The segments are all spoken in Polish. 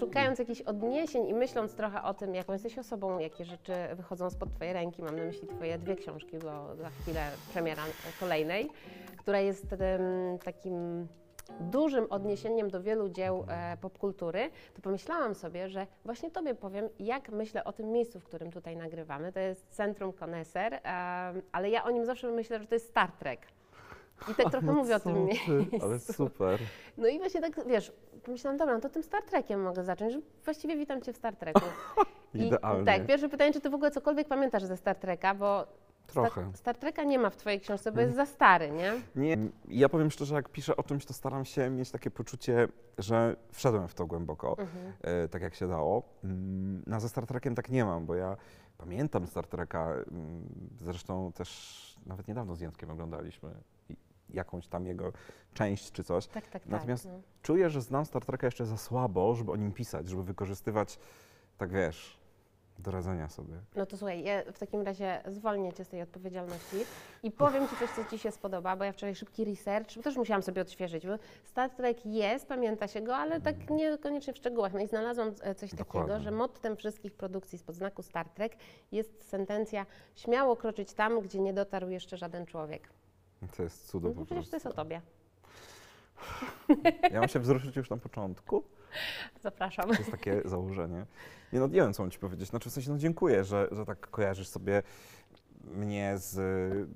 szukając jakichś odniesień i myśląc trochę o tym, jaką jesteś osobą, jakie rzeczy wychodzą spod Twojej ręki, mam na myśli Twoje dwie książki, bo za chwilę premiera kolejnej, która jest takim dużym odniesieniem do wielu dzieł e, popkultury, to pomyślałam sobie, że właśnie Tobie powiem, jak myślę o tym miejscu, w którym tutaj nagrywamy. To jest Centrum Koneser, em, ale ja o nim zawsze myślę, że to jest Star Trek. I tak trochę mówię o tym ty, miejscu. Ale super. No i właśnie tak, wiesz, pomyślałam, dobra, no to tym Star Trekiem mogę zacząć, że właściwie witam Cię w Star Treku. I, Idealnie. Tak, pierwsze pytanie, czy Ty w ogóle cokolwiek pamiętasz ze Star Treka, bo Trochę. Star, Star Treka nie ma w Twojej książce, bo jest za stary, nie? Nie, ja powiem szczerze, jak piszę o czymś, to staram się mieć takie poczucie, że wszedłem w to głęboko, Mhm. e, tak jak się dało. Mm, No, ze Star Trekiem tak nie mam, bo ja pamiętam Star Treka, mm, zresztą też nawet niedawno z Jędrkiem oglądaliśmy jakąś tam jego część czy coś. Tak, tak, tak. Natomiast no. Czuję, że znam Star Treka jeszcze za słabo, żeby o nim pisać, żeby wykorzystywać, tak wiesz, do radzenia sobie. no to słuchaj, ja w takim razie zwolnię Cię z tej odpowiedzialności i powiem Ci coś, co Ci się spodoba, bo ja wczoraj szybki research, bo też musiałam sobie odświeżyć, bo Star Trek jest, pamięta się go, ale tak niekoniecznie w szczegółach. No i znalazłam e, coś takiego, Dokładnie. że mottem wszystkich produkcji spod znaku Star Trek jest sentencja śmiało kroczyć tam, gdzie nie dotarł jeszcze żaden człowiek. To jest No cudo to po przecież to jest o Tobie. Ja mam się wzruszyć już na początku. Zapraszam. To jest takie założenie. Nie no, nie wiem, co mam ci powiedzieć. Znaczy, w sensie, no dziękuję, że, że tak kojarzysz sobie mnie z y,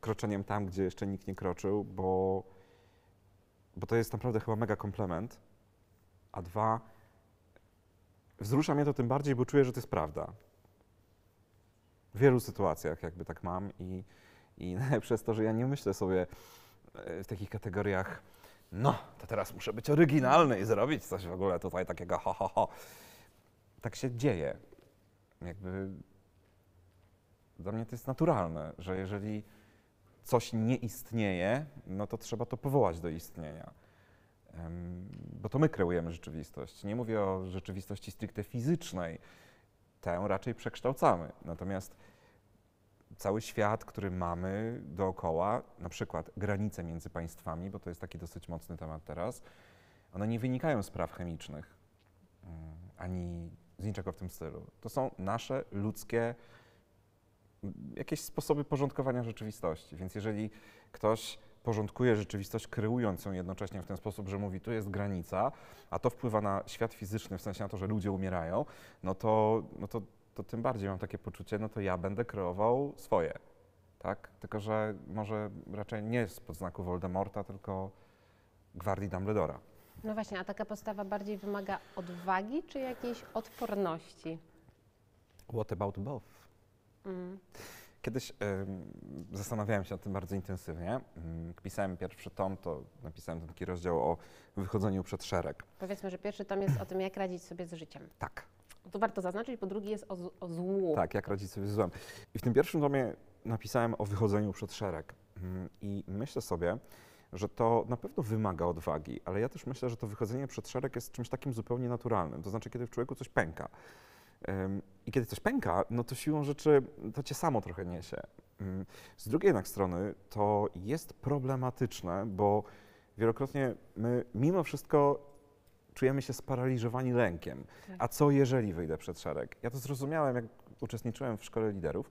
kroczeniem tam, gdzie jeszcze nikt nie kroczył, bo, bo to jest naprawdę chyba mega komplement. A dwa, wzrusza mnie to tym bardziej, bo czuję, że to jest prawda. W wielu sytuacjach jakby tak mam i, i jest to, że ja nie myślę sobie e, w takich kategoriach no, to teraz muszę być oryginalny i zrobić coś w ogóle tutaj takiego ho, ho, ho. Tak się dzieje. Jakby dla mnie to jest naturalne, że jeżeli coś nie istnieje, no to trzeba to powołać do istnienia. Bo to my kreujemy rzeczywistość. Nie mówię o rzeczywistości stricte fizycznej. Tę raczej przekształcamy. Natomiast cały świat, który mamy dookoła, na przykład granice między państwami, bo to jest taki dosyć mocny temat teraz, one nie wynikają z praw chemicznych mm, ani z niczego w tym stylu. To są nasze ludzkie mm, jakieś sposoby porządkowania rzeczywistości. Więc jeżeli ktoś porządkuje rzeczywistość, kreując ją jednocześnie w ten sposób, że mówi, tu jest granica, a to wpływa na świat fizyczny, w sensie na to, że ludzie umierają, no to, no to, to tym bardziej mam takie poczucie, no to ja będę kreował swoje. Tak? Tylko, że może raczej nie spod znaku Voldemorta, tylko gwardii Dumbledora. No właśnie, a taka postawa bardziej wymaga odwagi czy jakiejś odporności? What about both? Mm. Kiedyś em, zastanawiałem się nad tym bardzo intensywnie. Mm, Jak pisałem pierwszy tom, to napisałem ten taki rozdział o wychodzeniu przed szereg. Powiedzmy, że pierwszy tom jest o tym, jak radzić sobie z życiem. Tak, To warto zaznaczyć, bo drugi jest o, o złu. tak, jak radzić sobie z złem. I w tym pierwszym tomie napisałem o wychodzeniu przed szereg. Mm, I myślę sobie, że to na pewno wymaga odwagi, ale ja też myślę, że to wychodzenie przed szereg jest czymś takim zupełnie naturalnym. To znaczy, kiedy w człowieku coś pęka. I kiedy coś pęka, no to siłą rzeczy to cię samo trochę niesie. Ym, Z drugiej jednak strony to jest problematyczne, bo wielokrotnie my mimo wszystko czujemy się sparaliżowani lękiem. Tak. A co jeżeli wyjdę przed szereg? Ja to zrozumiałem, jak uczestniczyłem w szkole liderów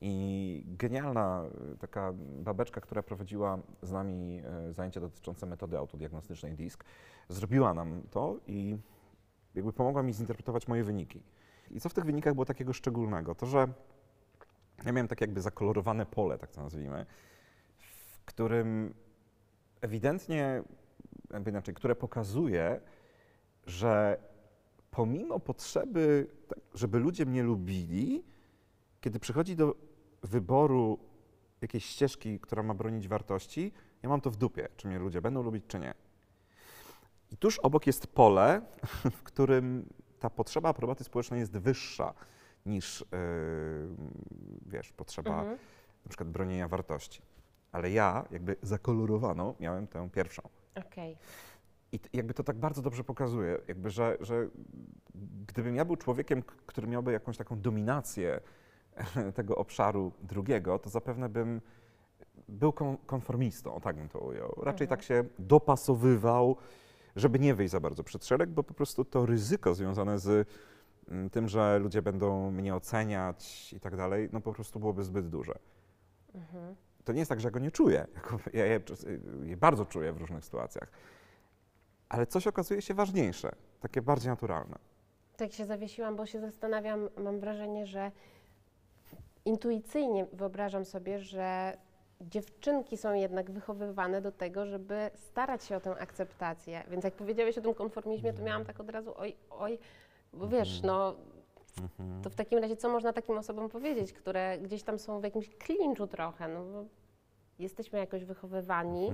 i genialna y, taka babeczka, która prowadziła z nami y, zajęcia dotyczące metody autodiagnostycznej DISC, zrobiła nam to i jakby pomogła mi zinterpretować moje wyniki. I co w tych wynikach było takiego szczególnego? To, że ja miałem tak jakby zakolorowane pole, tak to nazwijmy, w którym ewidentnie, jakby inaczej, które pokazuje, że pomimo potrzeby, tak, żeby ludzie mnie lubili, kiedy przychodzi do wyboru jakiejś ścieżki, która ma bronić wartości, ja mam to w dupie, czy mnie ludzie będą lubić, czy nie. I tuż obok jest pole, w którym ta potrzeba aprobaty społecznej jest wyższa niż, yy, wiesz, potrzeba Mhm. na przykład bronienia wartości. Ale ja, jakby zakolorowano, miałem tę pierwszą. Okej. I jakby to tak bardzo dobrze pokazuje, jakby, że, że gdybym ja był człowiekiem, który miałby jakąś taką dominację tego obszaru drugiego, to zapewne bym był kon- konformistą, tak bym to ujął. Raczej Mhm. tak się dopasowywał żeby nie wyjść za bardzo przed szereg, bo po prostu to ryzyko związane z mm, tym, że ludzie będą mnie oceniać i tak dalej, no po prostu byłoby zbyt duże. Mhm. To nie jest tak, że ja go nie czuję. Ja je, je bardzo czuję w różnych sytuacjach. Ale coś okazuje się ważniejsze, takie bardziej naturalne. Tak się zawiesiłam, bo się zastanawiam, mam wrażenie, że intuicyjnie wyobrażam sobie, że dziewczynki są jednak wychowywane do tego, żeby starać się o tę akceptację. Więc jak powiedziałeś o tym konformizmie, to miałam tak od razu, oj, oj, bo wiesz, no Mhm. to w takim razie co można takim osobom powiedzieć, które gdzieś tam są w jakimś klinczu trochę, no bo jesteśmy jakoś wychowywani,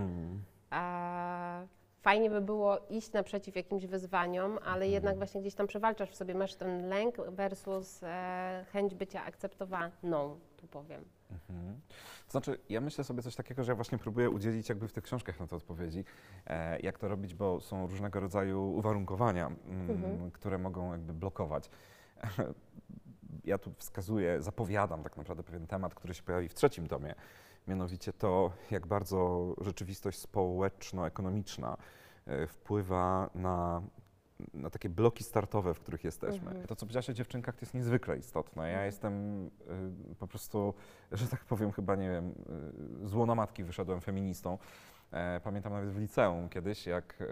a fajnie by było iść naprzeciw jakimś wyzwaniom, ale jednak właśnie gdzieś tam przewalczasz w sobie, masz ten lęk versus e, chęć bycia akceptowaną, tu powiem. Mhm. To znaczy, ja myślę sobie coś takiego, że ja właśnie próbuję udzielić jakby w tych książkach na to odpowiedzi, e, jak to robić, bo są różnego rodzaju uwarunkowania, mm, Mhm. które mogą jakby blokować. Ja tu wskazuję, zapowiadam tak naprawdę pewien temat, który się pojawi w trzecim tomie, mianowicie to, jak bardzo rzeczywistość społeczno-ekonomiczna e, wpływa na, na takie bloki startowe, w których jesteśmy. Mhm. To, co powiedziałaś o dziewczynkach, to jest niezwykle istotne. Ja Mhm. jestem y, po prostu, że tak powiem, chyba, nie wiem, y, z łona matki wyszedłem feministą. E, pamiętam nawet w liceum kiedyś, jak e,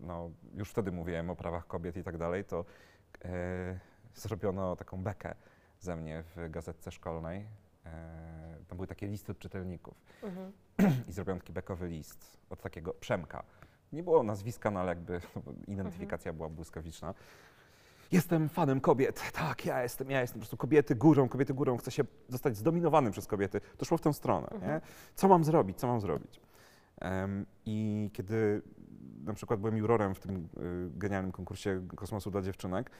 no, już wtedy mówiłem o prawach kobiet i tak dalej, to e, zrobiono taką bekę ze mnie w gazetce szkolnej. E, tam były takie listy od czytelników Mhm. i zrobiono taki bekowy list od takiego Przemka. Nie było nazwiska, no ale jakby identyfikacja była błyskawiczna. Jestem fanem kobiet. Tak, ja jestem, ja jestem po prostu kobiety górą, kobiety górą. Chcę się zostać zdominowany przez kobiety. To szło w tę stronę. Nie? Mhm. Co mam zrobić? Co mam zrobić? Em, I kiedy na przykład byłem jurorem w tym y, genialnym konkursie kosmosu dla dziewczynek,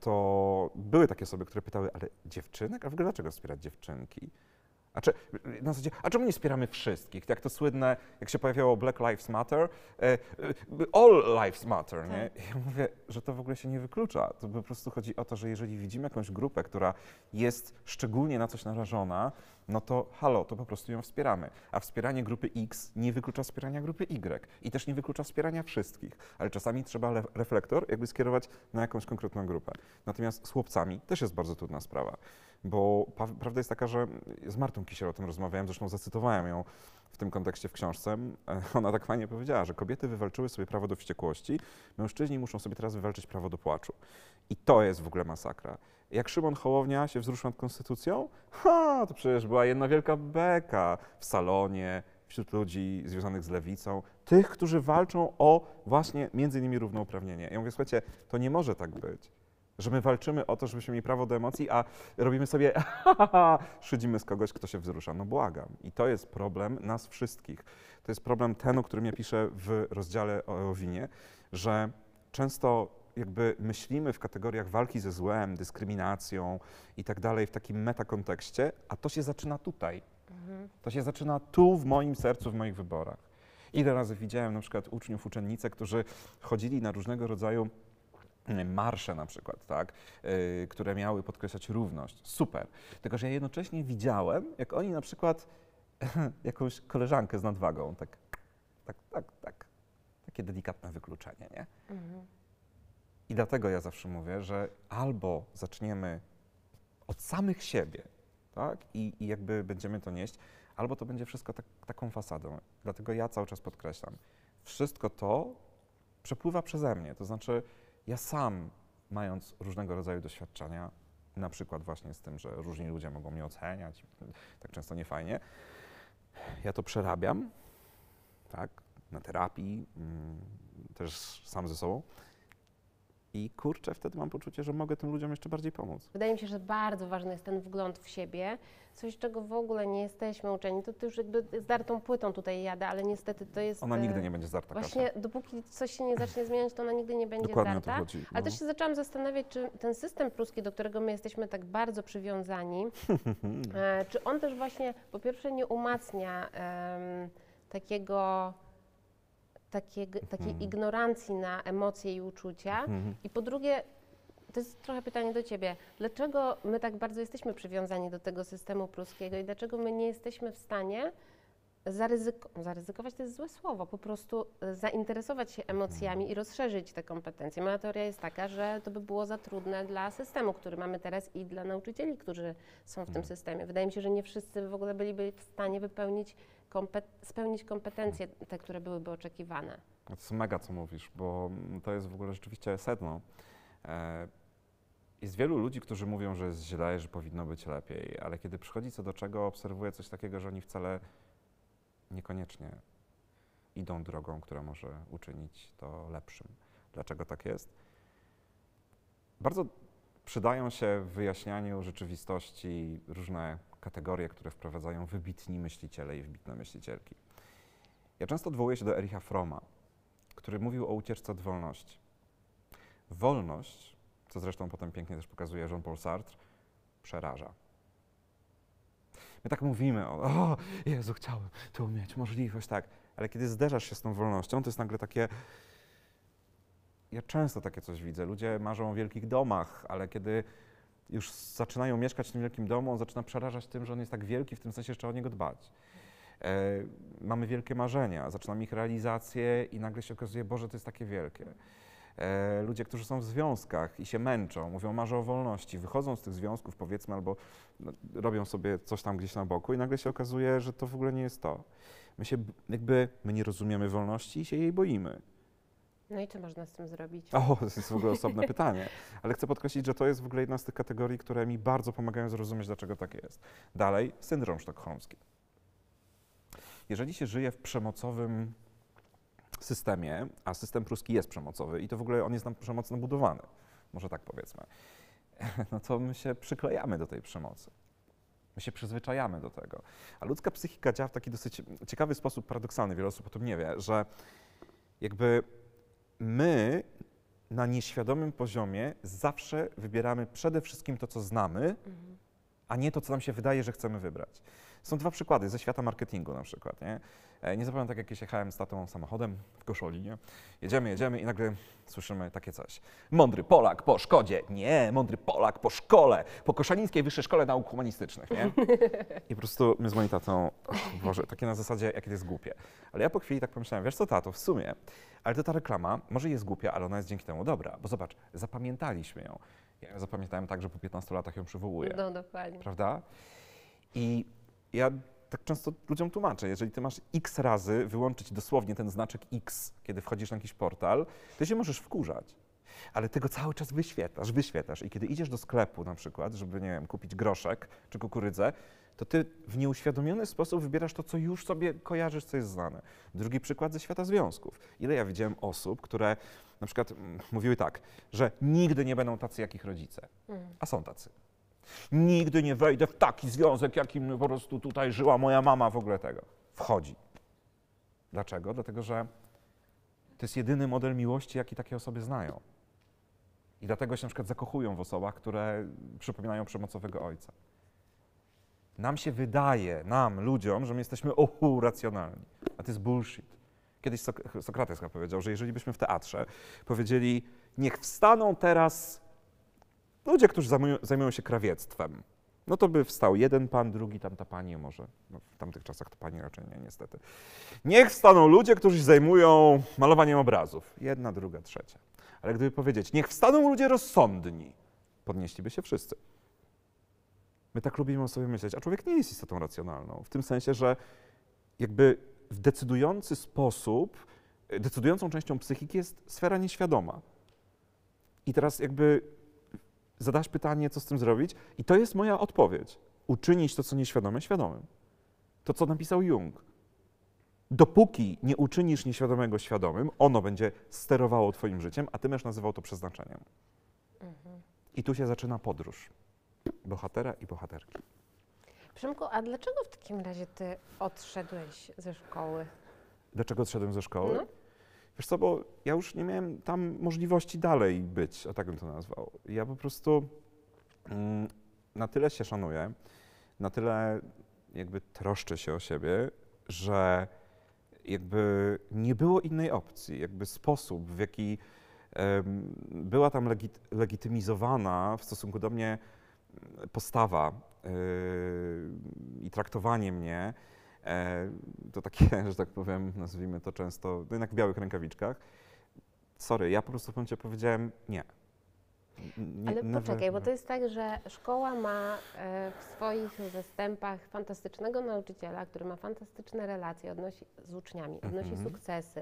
to były takie osoby, które pytały, ale dziewczynek? A w ogóle dlaczego wspierać dziewczynki? A, czy, na zasadzie, a czemu nie wspieramy wszystkich? Jak to słynne, jak się pojawiało Black Lives Matter, e, all lives matter, nie? Ja mówię, że to w ogóle się nie wyklucza. To po prostu chodzi o to, że jeżeli widzimy jakąś grupę, która jest szczególnie na coś narażona, no to halo, to po prostu ją wspieramy. A wspieranie grupy X nie wyklucza wspierania grupy Y i też nie wyklucza wspierania wszystkich, ale czasami trzeba le- reflektor jakby skierować na jakąś konkretną grupę. Natomiast z chłopcami też jest bardzo trudna sprawa, bo prawda jest taka, że z Martą Kisiel o tym rozmawiałem, zresztą zacytowałem ją w tym kontekście w książce. Ona tak fajnie powiedziała, że kobiety wywalczyły sobie prawo do wściekłości, mężczyźni muszą sobie teraz wywalczyć prawo do płaczu. I to jest w ogóle masakra. Jak Szymon Hołownia się wzruszył nad konstytucją, ha, to przecież była jedna wielka beka w salonie, wśród ludzi związanych z lewicą, tych, którzy walczą o właśnie między innymi równouprawnienie. Ja mówię, słuchajcie, to nie może tak być, że my walczymy o to, żebyśmy mieli prawo do emocji, a robimy sobie szydzimy z kogoś, kto się wzrusza. No błagam. I to jest problem nas wszystkich. To jest problem ten, o którym ja piszę w rozdziale o, winie, że często jakby myślimy w kategoriach walki ze złem, dyskryminacją i tak dalej w takim metakontekście, a to się zaczyna tutaj. Mhm. To się zaczyna tu, w moim sercu, w moich wyborach. Ile razy widziałem na przykład uczniów, uczennice, którzy chodzili na różnego rodzaju marsze na przykład, tak, yy, które miały podkreślać równość. Super. Tylko, że ja jednocześnie widziałem, jak oni na przykład jakąś koleżankę z nadwagą, tak, tak, tak, tak, takie delikatne wykluczenie, nie? Mhm. I dlatego ja zawsze mówię, że albo zaczniemy od samych siebie, tak? I, i jakby będziemy to nieść, albo to będzie wszystko tak, taką fasadą. Dlatego ja cały czas podkreślam, wszystko to przepływa przeze mnie. To znaczy, ja sam, mając różnego rodzaju doświadczenia, na przykład właśnie z tym, że różni ludzie mogą mnie oceniać, tak często niefajnie, ja to przerabiam, tak, na terapii, mm, też sam ze sobą. I kurczę, wtedy mam poczucie, że mogę tym ludziom jeszcze bardziej pomóc. Wydaje mi się, że bardzo ważny jest ten wgląd w siebie, coś czego w ogóle nie jesteśmy uczeni. To, to już jakby zdartą płytą tutaj jadę, ale niestety to jest... Ona e, nigdy nie będzie zdarta Właśnie Kasia. dopóki coś się nie zacznie zmieniać, to ona nigdy nie będzie Dokładnie o to zdarta. chodzi. Ale no. też się zaczęłam zastanawiać, czy ten system pruski, do którego my jesteśmy tak bardzo przywiązani, e, czy on też właśnie po pierwsze nie umacnia em, takiego, takiego, takiej Mhm. ignorancji na emocje i uczucia, Mhm. i po drugie, to jest trochę pytanie do Ciebie. Dlaczego my tak bardzo jesteśmy przywiązani do tego systemu pruskiego i dlaczego my nie jesteśmy w stanie zaryzyko- zaryzykować to jest złe słowo, po prostu e, zainteresować się emocjami i rozszerzyć te kompetencje. Moja teoria jest taka, że to by było za trudne dla systemu, który mamy teraz i dla nauczycieli, którzy są w tym Mhm. systemie. Wydaje mi się, że nie wszyscy w ogóle byliby w stanie wypełnić, kompet- spełnić kompetencje te, które byłyby oczekiwane. To jest mega, co mówisz, bo to jest w ogóle rzeczywiście sedno. E, Jest wielu ludzi, którzy mówią, że jest źle, że powinno być lepiej, ale kiedy przychodzi co do czego, obserwuję coś takiego, że oni wcale niekoniecznie idą drogą, która może uczynić to lepszym. Dlaczego tak jest? Bardzo przydają się w wyjaśnianiu rzeczywistości różne kategorie, które wprowadzają wybitni myśliciele i wybitne myślicielki. Ja często odwołuję się do Ericha Froma, który mówił o ucieczce od wolności. Wolność, co zresztą potem pięknie też pokazuje Jean-Paul Sartre, przeraża. My tak mówimy o, o Jezu, chciałbym tu mieć możliwość, tak, ale kiedy zderzasz się z tą wolnością, to jest nagle takie, ja często takie coś widzę, ludzie marzą o wielkich domach, ale kiedy już zaczynają mieszkać w tym wielkim domu, on zaczyna przerażać tym, że on jest tak wielki, w tym sensie, trzeba o niego dbać. E, mamy wielkie marzenia, zaczynamy ich realizację i nagle się okazuje, Boże, to jest takie wielkie. E, ludzie, którzy są w związkach i się męczą, mówią, marzą o wolności, wychodzą z tych związków, powiedzmy, albo no, robią sobie coś tam gdzieś na boku i nagle się okazuje, że to w ogóle nie jest to. My się jakby, my nie rozumiemy wolności i się jej boimy. No i co można z tym zrobić? O, to jest w ogóle osobne pytanie. Ale chcę podkreślić, że to jest w ogóle jedna z tych kategorii, które mi bardzo pomagają zrozumieć, dlaczego tak jest. Dalej, syndrom sztokholmski. Jeżeli się żyje w przemocowym systemie, a system pruski jest przemocowy i to w ogóle on jest na przemoc nabudowany, może tak powiedzmy, no to my się przyklejamy do tej przemocy. My się przyzwyczajamy do tego. A ludzka psychika działa w taki dosyć ciekawy sposób, paradoksalny, wiele osób o tym nie wie, że jakby my na nieświadomym poziomie zawsze wybieramy przede wszystkim to, co znamy, Mhm. a nie to, co nam się wydaje, że chcemy wybrać. Są dwa przykłady ze świata marketingu na przykład. Nie, E, nie zapomnę tak, jak jechałem z tatą samochodem w Koszoli, nie? Jedziemy, jedziemy i nagle słyszymy takie coś. Mądry Polak po szkodzie. Nie, mądry Polak po szkole, po Koszalińskiej Wyższej Szkole Nauk Humanistycznych, nie? I po prostu my z moim tatą, o Boże, takie na zasadzie, jakie to jest głupie. Ale ja po chwili tak pomyślałem, wiesz co, tato, w sumie, ale to ta reklama może jest głupia, ale ona jest dzięki temu dobra, bo zobacz, zapamiętaliśmy ją. Ja ją zapamiętałem tak, że po 15 latach ją przywołuję No dokładnie. prawda? I ja tak często ludziom tłumaczę, jeżeli ty masz x razy wyłączyć dosłownie ten znaczek x, kiedy wchodzisz na jakiś portal, to się możesz wkurzać. Ale tego cały czas wyświetlasz, wyświetlasz. I kiedy idziesz do sklepu na przykład, żeby, nie wiem, kupić groszek czy kukurydzę, to ty w nieuświadomiony sposób wybierasz to, co już sobie kojarzysz, co jest znane. Drugi przykład ze świata związków. Ile ja widziałem osób, które na przykład mm, mówiły tak, że nigdy nie będą tacy jak ich rodzice, Mhm. a są tacy. Nigdy nie wejdę w taki związek, jakim po prostu tutaj żyła moja mama, w ogóle tego. Wchodzi. Dlaczego? Dlatego, że to jest jedyny model miłości, jaki takie osoby znają. I dlatego się na przykład zakochują w osobach, które przypominają przemocowego ojca. Nam się wydaje, nam, ludziom, że my jesteśmy ohu, racjonalni. A to jest bullshit. Kiedyś Sok- Sokrates powiedział, że jeżeli byśmy w teatrze powiedzieli, niech wstaną teraz ludzie, którzy zajmują, się krawiectwem, no to by wstał jeden pan, drugi tamta pani, może no, w tamtych czasach to pani raczej nie, niestety. Niech wstaną ludzie, którzy się zajmują malowaniem obrazów. Jedna, druga, trzecia. Ale gdyby powiedzieć, niech wstaną ludzie rozsądni, podnieśliby się wszyscy. My tak lubimy o sobie myśleć, a człowiek nie jest istotą racjonalną. W tym sensie, że jakby w decydujący sposób, decydującą częścią psychiki jest sfera nieświadoma. I teraz jakby zadasz pytanie, co z tym zrobić, i to jest moja odpowiedź. Uczynić to, co nieświadome, świadomym. To, co napisał Jung. Dopóki nie uczynisz nieświadomego świadomym, ono będzie sterowało Twoim życiem, a Ty będziesz nazywał to przeznaczeniem. Mhm. I tu się zaczyna podróż bohatera i bohaterki. Przemku, a dlaczego w takim razie ty odszedłeś ze szkoły? Dlaczego odszedłem ze szkoły? No. Wiesz co, bo ja już nie miałem tam możliwości dalej być, o tak bym to nazwał. Ja po prostu mm, na tyle się szanuję, na tyle jakby troszczę się o siebie, że jakby nie było innej opcji. Jakby sposób, w jaki em, była tam legit, legitymizowana w stosunku do mnie postawa yy, i traktowanie mnie to takie, że tak powiem, nazwijmy to często, no jednak w białych rękawiczkach. Sorry, ja po prostu w momencie powiedziałem nie. Nie Ale never- poczekaj, bo to jest tak, że szkoła ma e, w swoich zastępach fantastycznego nauczyciela, który ma fantastyczne relacje odnosi, z uczniami, odnosi Mhm. sukcesy,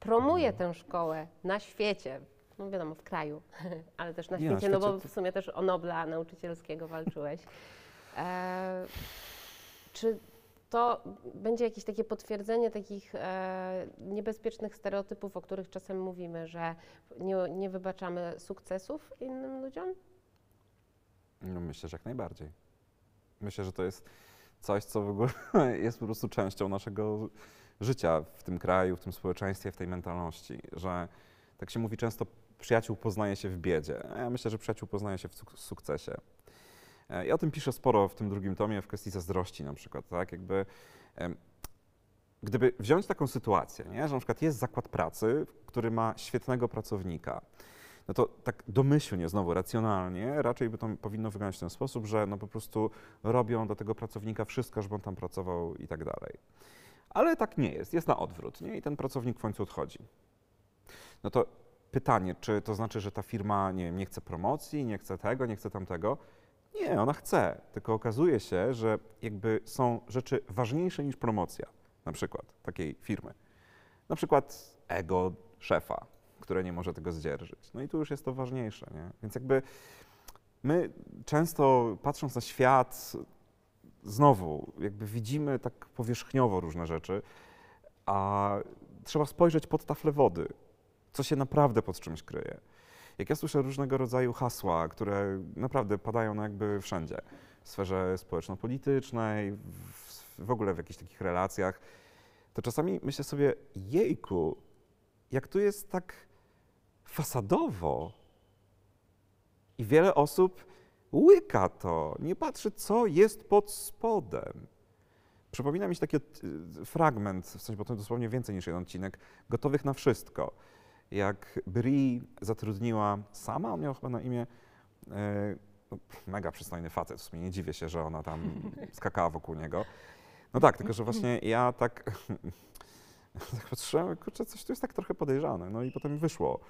promuje tę szkołę na świecie, no wiadomo, w kraju, ale też na Nie, na świecie, no bo w sumie też o Nobla nauczycielskiego walczyłeś. E, czy to będzie jakieś takie potwierdzenie takich e, niebezpiecznych stereotypów, o których czasem mówimy, że nie, nie wybaczamy sukcesów innym ludziom? No myślę, że jak najbardziej. Myślę, że to jest coś, co w ogóle jest po prostu częścią naszego życia w tym kraju, w tym społeczeństwie, w tej mentalności, że tak się mówi często, przyjaciół poznaje się w biedzie. A ja myślę, że przyjaciół poznaje się w suk- sukcesie. E, Ja o tym piszę sporo w tym drugim tomie, w kwestii zazdrości na przykład, tak? Jakby, gdyby wziąć taką sytuację, nie? że na przykład jest zakład pracy, który ma świetnego pracownika, no to tak domyślnie, znowu racjonalnie, raczej by to powinno wyglądać w ten sposób, że no po prostu robią do tego pracownika wszystko, żeby on tam pracował i tak dalej. Ale tak nie jest, jest na odwrót, nie? I ten pracownik w końcu odchodzi. No to pytanie, czy to znaczy, że ta firma nie, wiem, nie chce promocji, nie chce tego, nie chce tamtego? Nie, ona chce, tylko okazuje się, że jakby są rzeczy ważniejsze niż promocja, na przykład takiej firmy. Na przykład ego szefa, które nie może tego zdzierżyć. No i tu już jest to ważniejsze, nie? Więc jakby my często patrząc na świat, znowu jakby widzimy tak powierzchniowo różne rzeczy, a trzeba spojrzeć pod taflę wody, co się naprawdę pod czymś kryje. Jak ja słyszę różnego rodzaju hasła, które naprawdę padają no jakby wszędzie, w sferze społeczno-politycznej, w, w ogóle w jakichś takich relacjach, to czasami myślę sobie, jejku, jak tu jest tak fasadowo. I wiele osób łyka to, nie patrzy, co jest pod spodem. Przypomina mi się taki y, fragment, w sensie, to dosłownie więcej niż jeden odcinek, gotowych na wszystko. Jak Bri zatrudniła sama, on miał chyba na imię, e, no, mega przystojny facet, w sumie nie dziwię się, że ona tam skakała wokół niego. No tak, tylko że właśnie ja tak, tak patrzyłem, kurczę, coś tu jest tak trochę podejrzane. No i potem wyszło,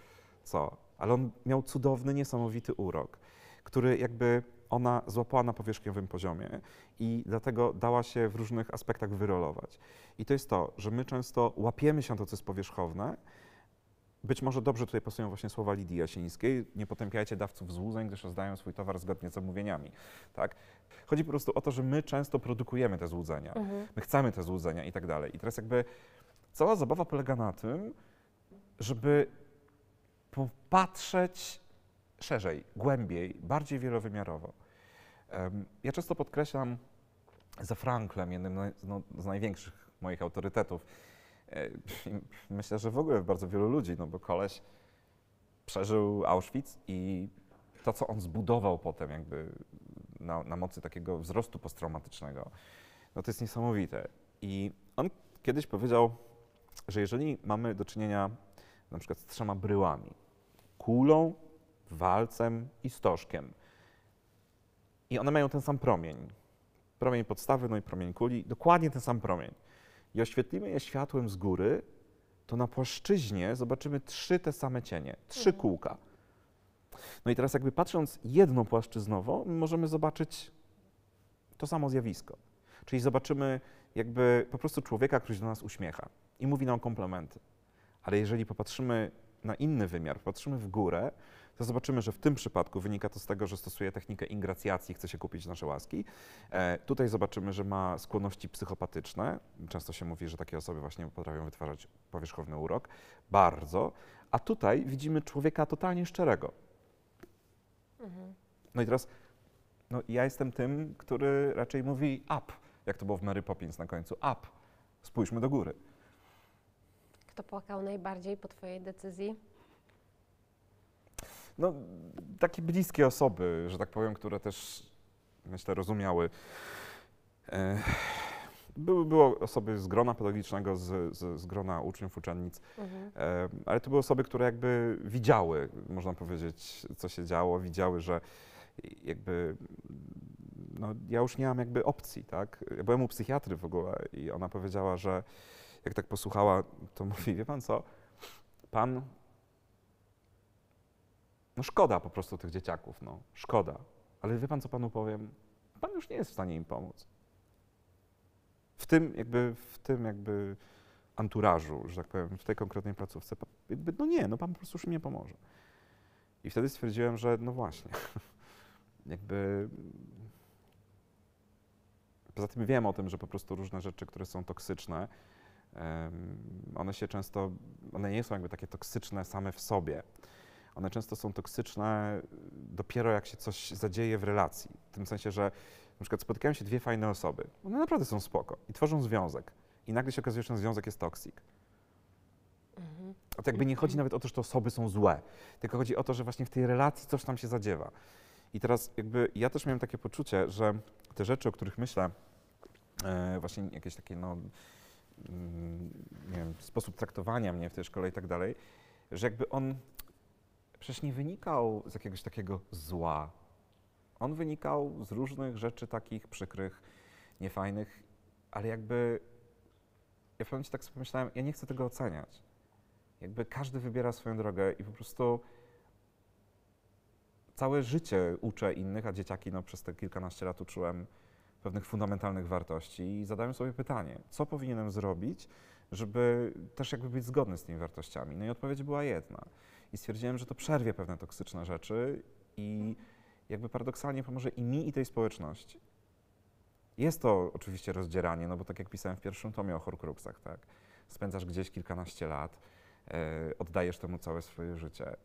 co. Ale on miał cudowny, niesamowity urok, który jakby ona złapała na powierzchniowym poziomie i dlatego dała się w różnych aspektach wyrolować. I to jest to, że my często łapiemy się na to, co jest powierzchowne. Być może dobrze tutaj pasują właśnie słowa Lidii Jasińskiej. Nie potępiajcie dawców złudzeń, gdyż rozdają swój towar zgodnie z zamówieniami. Tak? Chodzi po prostu o to, że my często produkujemy te złudzenia. My chcemy te złudzenia i tak dalej. I teraz jakby cała zabawa polega na tym, żeby popatrzeć szerzej, głębiej, bardziej wielowymiarowo. Ja często podkreślam za Franklem, jednym naj- no, z największych moich autorytetów. E, Myślę, że w ogóle bardzo wielu ludzi, no bo koleś przeżył Auschwitz i to, co on zbudował potem jakby na, na mocy takiego wzrostu posttraumatycznego, no to jest niesamowite. I on kiedyś powiedział, że jeżeli mamy do czynienia na przykład z trzema bryłami, kulą, walcem i stożkiem, i one mają ten sam promień, promień podstawy, no i promień kuli, dokładnie ten sam promień, i oświetlimy je światłem z góry, to na płaszczyźnie zobaczymy trzy te same cienie, trzy Mhm. kółka. No i teraz jakby patrząc jednopłaszczyznowo, możemy zobaczyć to samo zjawisko. Czyli zobaczymy jakby po prostu człowieka, który się do nas uśmiecha i mówi nam komplementy. Ale jeżeli popatrzymy na inny wymiar, popatrzymy w górę, to zobaczymy, że w tym przypadku wynika to z tego, że stosuje technikę ingracjacji, chce się kupić nasze łaski. E, tutaj zobaczymy, że ma skłonności psychopatyczne. Często się mówi, że takie osoby właśnie potrafią wytwarzać powierzchowny urok. Bardzo. A tutaj widzimy człowieka totalnie szczerego. Mhm. No i teraz, no ja jestem tym, który raczej mówi up, jak to było w Mary Poppins na końcu, up, spójrzmy do góry. Kto płakał najbardziej po Twojej decyzji? No, takie bliskie osoby, że tak powiem, które też, myślę, rozumiały. E, były, były osoby z grona pedagogicznego, z, z, z grona uczniów, uczennic, Mhm. E, ale to były osoby, które jakby widziały, można powiedzieć, co się działo, widziały, że jakby no, ja już nie mam jakby opcji, tak? Ja byłem u psychiatry w ogóle i ona powiedziała, że jak tak posłuchała, to mówi, wie pan co, pan, no szkoda po prostu tych dzieciaków, no, szkoda. Ale wie pan, co panu powiem? Pan już nie jest w stanie im pomóc. W tym jakby, w tym jakby anturażu, że tak powiem, w tej konkretnej placówce, jakby, no nie, no pan po prostu już mi nie pomoże. I wtedy stwierdziłem, że no właśnie, jakby poza tym wiem o tym, że po prostu różne rzeczy, które są toksyczne, one się często, one nie są jakby takie toksyczne same w sobie. One często są toksyczne dopiero jak się coś zadzieje w relacji. W tym sensie, że na przykład spotykają się dwie fajne osoby, one naprawdę są spoko i tworzą związek. I nagle się okazuje, że ten związek jest toksik. Mhm. A to jakby nie chodzi nawet o to, że te osoby są złe, tylko chodzi o to, że właśnie w tej relacji coś tam się zadziewa. I teraz jakby ja też miałem takie poczucie, że te rzeczy, o których myślę, e, właśnie jakieś takie, no, mm, nie wiem, sposób traktowania mnie w tej szkole i tak dalej, że jakby on przecież nie wynikał z jakiegoś takiego zła. On wynikał z różnych rzeczy takich przykrych, niefajnych, ale jakby ja w pewnym tak sobie pomyślałem, ja nie chcę tego oceniać. Jakby każdy wybiera swoją drogę i po prostu całe życie uczę innych, a dzieciaki no, przez te kilkanaście lat uczyłem pewnych fundamentalnych wartości i zadałem sobie pytanie, co powinienem zrobić, żeby też jakby być zgodny z tymi wartościami. No i odpowiedź była jedna. I stwierdziłem, że to przerwie pewne toksyczne rzeczy i jakby paradoksalnie pomoże i mi, i tej społeczności. Jest to oczywiście rozdzieranie, no bo tak jak pisałem w pierwszym tomie o Horcruxach, tak? Spędzasz gdzieś kilkanaście lat, e, oddajesz temu całe swoje życie.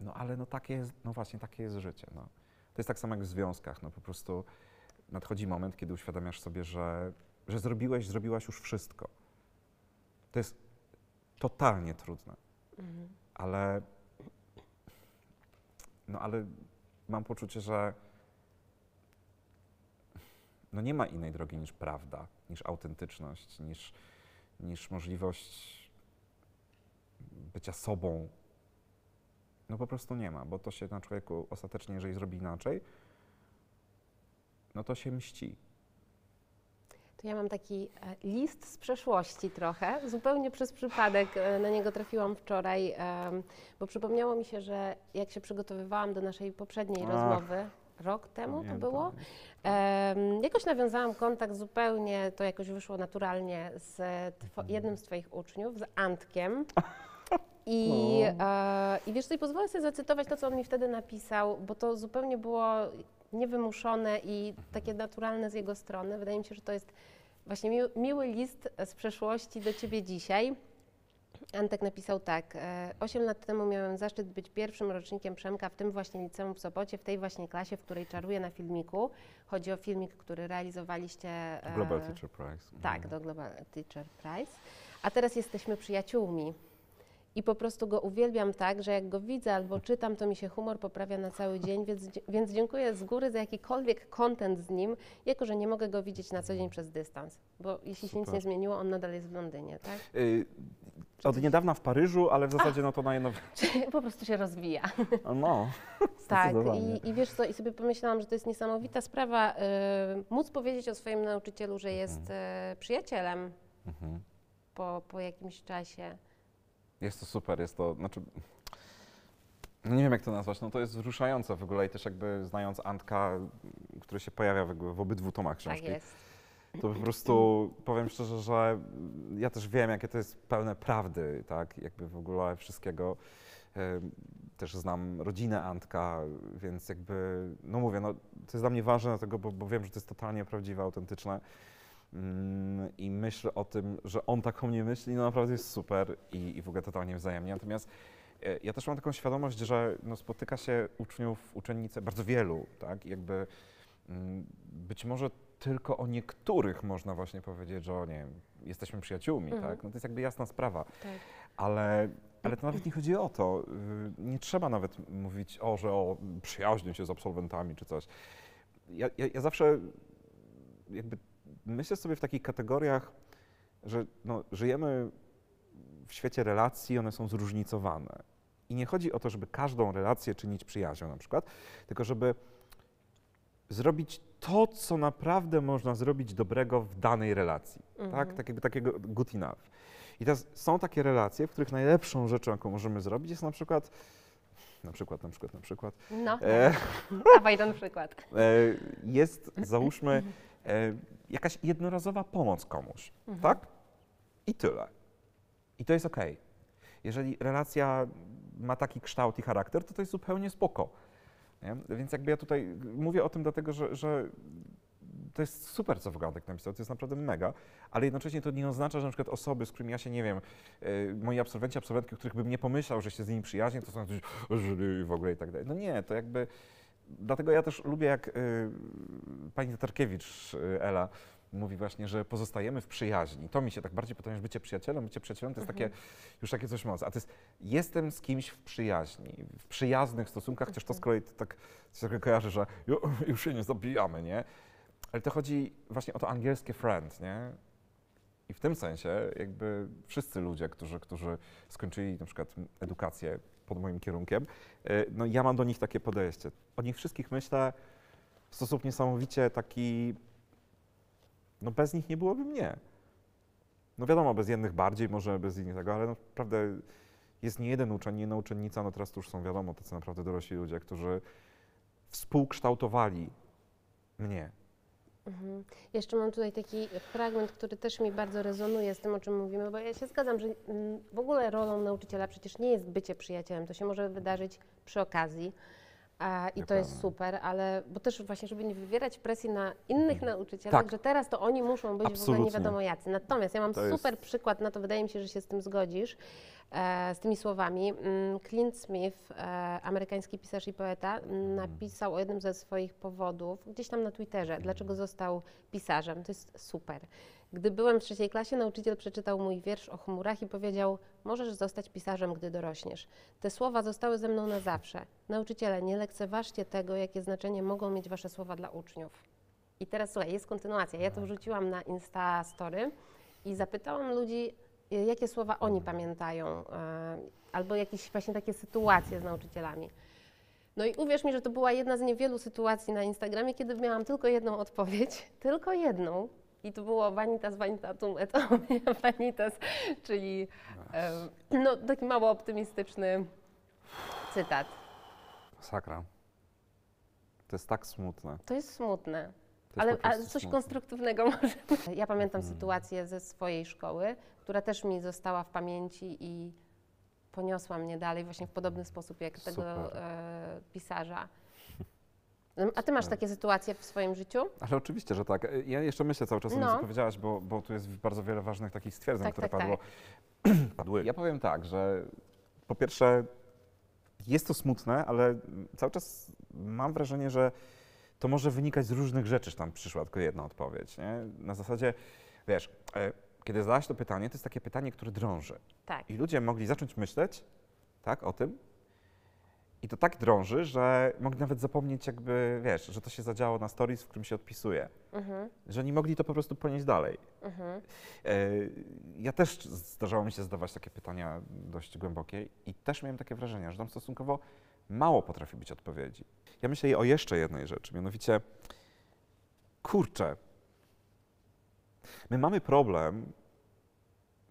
No ale no takie jest, no właśnie takie jest życie, no. To jest tak samo jak w związkach, no po prostu nadchodzi moment, kiedy uświadamiasz sobie, że, że zrobiłeś, zrobiłaś już wszystko. To jest totalnie trudne, Mhm. Ale no ale mam poczucie, że no nie ma innej drogi niż prawda, niż autentyczność, niż, niż możliwość bycia sobą. No po prostu nie ma, bo to się na człowieku ostatecznie, jeżeli zrobi inaczej, no to się mści. To ja mam taki e, list z przeszłości trochę. Zupełnie przez przypadek e, na niego trafiłam wczoraj, bo przypomniało mi się, że jak się przygotowywałam do naszej poprzedniej Ach. rozmowy, rok temu to Pamiętam. było, em, jakoś nawiązałam kontakt zupełnie, to jakoś wyszło naturalnie z two, jednym z Twoich uczniów, z Antkiem. I, O. e, I wiesz i pozwolę sobie zacytować to, co on mi wtedy napisał, bo to zupełnie było niewymuszone i takie naturalne z jego strony. Wydaje mi się, że to jest właśnie miły, miły list z przeszłości do ciebie dzisiaj. Antek napisał tak. e, Osiem lat temu miałem zaszczyt być pierwszym rocznikiem Przemka w tym właśnie liceum w Sopocie, w tej właśnie klasie, w której czaruję na filmiku. Chodzi o filmik, który realizowaliście. e, Global Teacher Prize. tak, Mhm. do Global Teacher Prize. A teraz jesteśmy przyjaciółmi. I po prostu go uwielbiam tak, że jak go widzę albo czytam, to mi się humor poprawia na cały dzień, więc, więc dziękuję z góry za jakikolwiek content z nim, jako że nie mogę go widzieć na co dzień przez dystans. Bo jeśli się nic nie zmieniło, on nadal jest w Londynie, tak? Y, od niedawna w Paryżu, ale w zasadzie no to najnowe... Czyli po prostu się rozwija. No, Tak, i, i wiesz co, i sobie pomyślałam, że to jest niesamowita sprawa, y, móc powiedzieć o swoim nauczycielu, że jest y, przyjacielem Mhm. po, po jakimś czasie. Jest to super, jest to, znaczy, no nie wiem jak to nazwać, no to jest wzruszające w ogóle i też jakby znając Antka, który się pojawia w, ogóle w obydwu tomach Tak książki, jest. to po prostu powiem szczerze, że ja też wiem jakie to jest pełne prawdy, tak, jakby w ogóle wszystkiego. Też znam rodzinę Antka, więc jakby, no mówię, no to jest dla mnie ważne dlatego, bo, bo wiem, że to jest totalnie prawdziwe, autentyczne. Mm, I myślę o tym, że on tak o mnie myśli, no naprawdę jest super i, i w ogóle totalnie wzajemnie. Natomiast e, ja też mam taką świadomość, że no, spotyka się uczniów, uczennice, bardzo wielu, tak? I jakby mm, być może tylko o niektórych można właśnie powiedzieć, że o nie jesteśmy przyjaciółmi, Mhm. tak? No to jest jakby jasna sprawa. Tak. Ale, ale to nawet nie chodzi o to. Y, Nie trzeba nawet mówić o, że o przyjaźnię się z absolwentami czy coś. Ja, ja, ja zawsze jakby myślę sobie w takich kategoriach, że no, żyjemy w świecie relacji, one są zróżnicowane. I nie chodzi o to, żeby każdą relację czynić przyjaźnią na przykład, tylko żeby zrobić to, co naprawdę można zrobić dobrego w danej relacji. Mhm. Tak? Takiego, takiego good enough. I teraz są takie relacje, w których najlepszą rzeczą, jaką możemy zrobić, jest na przykład, na przykład, na przykład, na przykład, No, e, dawaj ten przykład. e, jest, załóżmy, jakaś jednorazowa pomoc komuś, Mhm. tak? I tyle. I to jest okej. Jeżeli relacja ma taki kształt i charakter, to to jest zupełnie spoko. Nie? Więc jakby ja tutaj mówię o tym dlatego, że, że to jest super, co Wagatek napisał, to jest naprawdę mega, ale jednocześnie to nie oznacza, że na przykład osoby, z którymi ja się, nie wiem, y, moi absolwenci, absolwentki, których bym nie pomyślał, że się z nimi przyjaźnię, to są że w ogóle i tak dalej. No nie, to jakby, dlatego ja też lubię, jak y, pani Tatarkiewicz, y, Ela, mówi właśnie, że pozostajemy w przyjaźni. To mi się tak bardziej podoba niż bycie przyjacielem. Bycie przyjacielem to jest takie, już takie coś mocne. A to jest, jestem z kimś w przyjaźni, w przyjaznych stosunkach, chociaż to z kolei to tak się tak kojarzy, że ju- już się nie zabijamy, nie? Ale to chodzi właśnie o to angielskie friend, nie? I w tym sensie jakby wszyscy ludzie, którzy, którzy skończyli na przykład edukację pod moim kierunkiem, y, no ja mam do nich takie podejście. O nich wszystkich myślę w sposób niesamowicie taki, no bez nich nie byłoby mnie. No wiadomo, bez jednych bardziej, może bez innych tego, ale no, naprawdę jest nie jeden uczeń, nie jedna uczennica, no teraz to już są wiadomo, tacy naprawdę dorośli ludzie, którzy współkształtowali mnie. Mhm. Jeszcze mam tutaj taki fragment, który też mi bardzo rezonuje z tym, o czym mówimy, bo ja się zgadzam, że mm, w ogóle rolą nauczyciela przecież nie jest bycie przyjacielem, to się może wydarzyć przy okazji. A, I to jest Dokładnie. super, ale bo też właśnie, żeby nie wywierać presji na innych nauczycieli, Tak. że teraz to oni muszą być w ogóle nie Absolutnie. wiadomo jacy. Natomiast ja mam To jest- super przykład na to, wydaje mi się, że się z tym zgodzisz, z tymi słowami. Mm, Clint Smith, e, amerykański pisarz i poeta, mm, napisał o jednym ze swoich powodów, gdzieś tam na Twitterze, dlaczego został pisarzem. To jest super. Gdy byłem w trzeciej klasie, nauczyciel przeczytał mój wiersz o chmurach i powiedział: Możesz zostać pisarzem, gdy dorośniesz. Te słowa zostały ze mną na zawsze. Nauczyciele, nie lekceważcie tego, jakie znaczenie mogą mieć wasze słowa dla uczniów. I teraz słuchaj, jest kontynuacja. Ja to wrzuciłam na Insta Story i zapytałam ludzi, jakie słowa oni pamiętają, e, albo jakieś właśnie takie sytuacje z nauczycielami. No i uwierz mi, że to była jedna z niewielu sytuacji na Instagramie, kiedy miałam tylko jedną odpowiedź, tylko jedną. I to było vanitas vanitatum et omnia vanitas, czyli no, taki mało optymistyczny cytat. Sakra. To jest tak smutne. To jest smutne. Ale, ale coś smutne. konstruktywnego może. Ja pamiętam Mhm. sytuację ze swojej szkoły, która też mi została w pamięci i poniosła mnie dalej właśnie w podobny sposób jak tego Super. e, pisarza. No, A ty masz takie sytuacje w swoim życiu? Ale oczywiście, że tak. Ja jeszcze myślę cały czas o tym, No. co powiedziałaś, bo, bo tu jest bardzo wiele ważnych takich stwierdzeń, Tak, które tak, padło. padły. Ja powiem tak, że po pierwsze jest to smutne, ale cały czas mam wrażenie, że to może wynikać z różnych rzeczy, że tam przyszła tylko jedna odpowiedź. Nie? Na zasadzie, wiesz, e, kiedy zadałaś to pytanie, to jest takie pytanie, które drąży. Tak. I ludzie mogli zacząć myśleć tak, o tym. I to tak drąży, że mogli nawet zapomnieć, jakby, wiesz, że to się zadziało na stories, w którym się odpisuje. Mhm, Że nie mogli to po prostu ponieść dalej. mhm. E, Ja też zdarzało mi się zadawać takie pytania dość głębokie i też miałem takie wrażenie, że tam stosunkowo mało potrafi być odpowiedzi. Ja myślę o jeszcze jednej rzeczy, mianowicie, kurczę, my mamy problem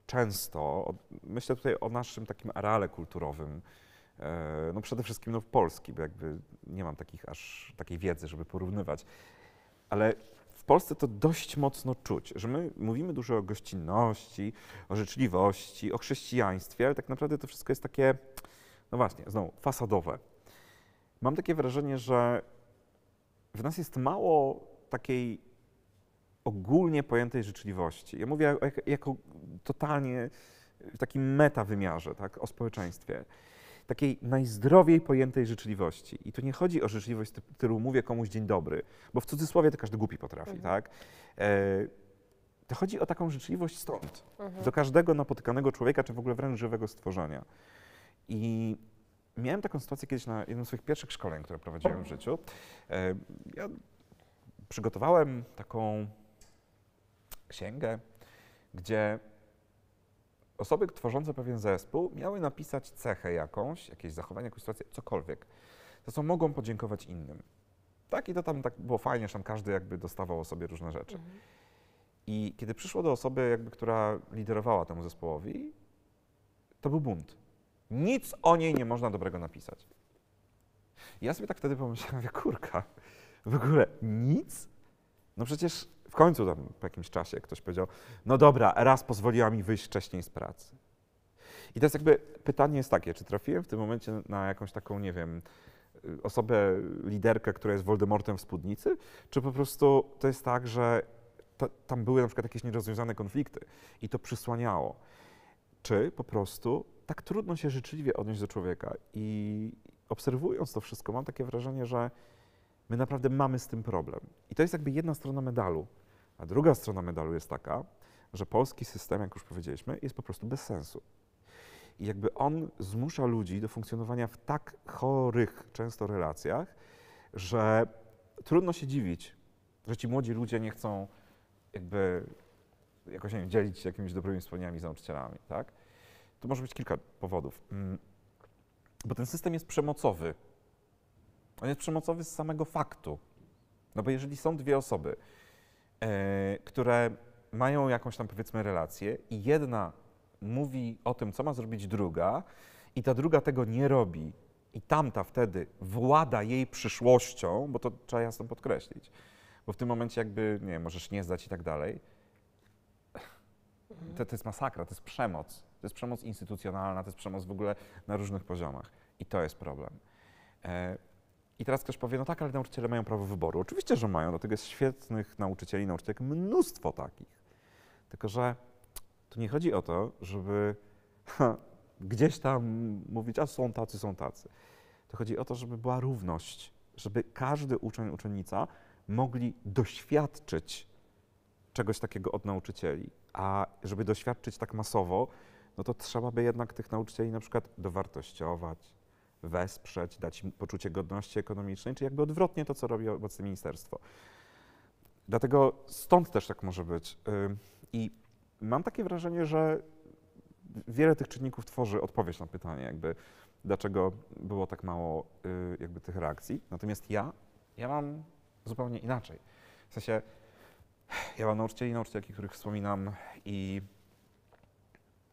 często, myślę tutaj o naszym takim areale kulturowym, e, no przede wszystkim no w Polski, bo jakby nie mam takich aż takiej wiedzy, żeby porównywać, ale w Polsce to dość mocno czuć, że my mówimy dużo o gościnności, o życzliwości, o chrześcijaństwie, ale tak naprawdę to wszystko jest takie, no właśnie, znowu, fasadowe. Mam takie wrażenie, że w nas jest mało takiej ogólnie pojętej życzliwości. Ja mówię jako totalnie w takim meta wymiarze, tak, o społeczeństwie. Takiej najzdrowiej pojętej życzliwości. I tu nie chodzi o życzliwość typu mówię komuś dzień dobry, bo w cudzysłowie to każdy głupi potrafi, Mhm. tak? E, to chodzi o taką życzliwość stąd, Mhm. do każdego napotykanego człowieka, czy w ogóle wręcz żywego stworzenia. I miałem taką sytuację kiedyś na jednym z swoich pierwszych szkoleń, które prowadziłem w życiu. E, ja przygotowałem taką księgę, gdzie osoby tworzące pewien zespół miały napisać cechę jakąś, jakieś zachowanie, jakąś sytuację, cokolwiek, za co mogą podziękować innym. Tak, i to tam tak było fajnie, że tam każdy jakby dostawał o sobie różne rzeczy. Mhm. I kiedy przyszło do osoby, jakby, która liderowała temu zespołowi, to był bunt. Nic o niej nie można dobrego napisać. Ja sobie tak wtedy pomyślałem, mówię, kurka, w ogóle nic? No przecież w końcu tam po jakimś czasie ktoś powiedział, no dobra, raz pozwoliła mi wyjść wcześniej z pracy. I teraz jakby pytanie jest takie, czy trafiłem w tym momencie na jakąś taką, nie wiem, y, osobę, liderkę, która jest Voldemortem w spódnicy, czy po prostu to jest tak, że ta, tam były na przykład jakieś nierozwiązane konflikty i to przysłaniało. Czy po prostu tak trudno się życzliwie odnieść do człowieka i obserwując to wszystko, mam takie wrażenie, że my naprawdę mamy z tym problem. I to jest jakby jedna strona medalu. A druga strona medalu jest taka, że polski system, jak już powiedzieliśmy, jest po prostu bez sensu. I jakby on zmusza ludzi do funkcjonowania w tak chorych często relacjach, że trudno się dziwić, że ci młodzi ludzie nie chcą jakby jakoś nie wiem, dzielić się jakimiś dobrymi wspomnieniami z nauczycielami, tak? Tu może być kilka powodów. Mm, Bo ten system jest przemocowy. On jest przemocowy z samego faktu. No bo jeżeli są dwie osoby, e, które mają jakąś tam powiedzmy relację i jedna mówi o tym, co ma zrobić druga i ta druga tego nie robi i tamta wtedy włada jej przyszłością, bo to trzeba jasno podkreślić, bo w tym momencie jakby, nie możesz nie zdać i tak dalej, to, to jest masakra, to jest przemoc. To jest przemoc instytucjonalna, to jest przemoc w ogóle na różnych poziomach. I to jest problem. E, I teraz ktoś powie, no tak, ale nauczyciele mają prawo wyboru. Oczywiście, że mają, dlatego jest świetnych nauczycieli, nauczycielek, mnóstwo takich. Tylko, że tu nie chodzi o to, żeby ha, gdzieś tam mówić, a są tacy, są tacy. To chodzi o to, żeby była równość, żeby każdy uczeń, uczennica mogli doświadczyć czegoś takiego od nauczycieli. A żeby doświadczyć tak masowo, no to trzeba by jednak tych nauczycieli na przykład dowartościować, wesprzeć, dać im poczucie godności ekonomicznej, czy jakby odwrotnie to, co robi obecne ministerstwo. Dlatego stąd też tak może być. I mam takie wrażenie, że wiele tych czynników tworzy odpowiedź na pytanie, jakby dlaczego było tak mało y, jakby tych reakcji. Natomiast ja, ja mam zupełnie inaczej. W sensie, ja mam nauczycieli i nauczycielki, których wspominam i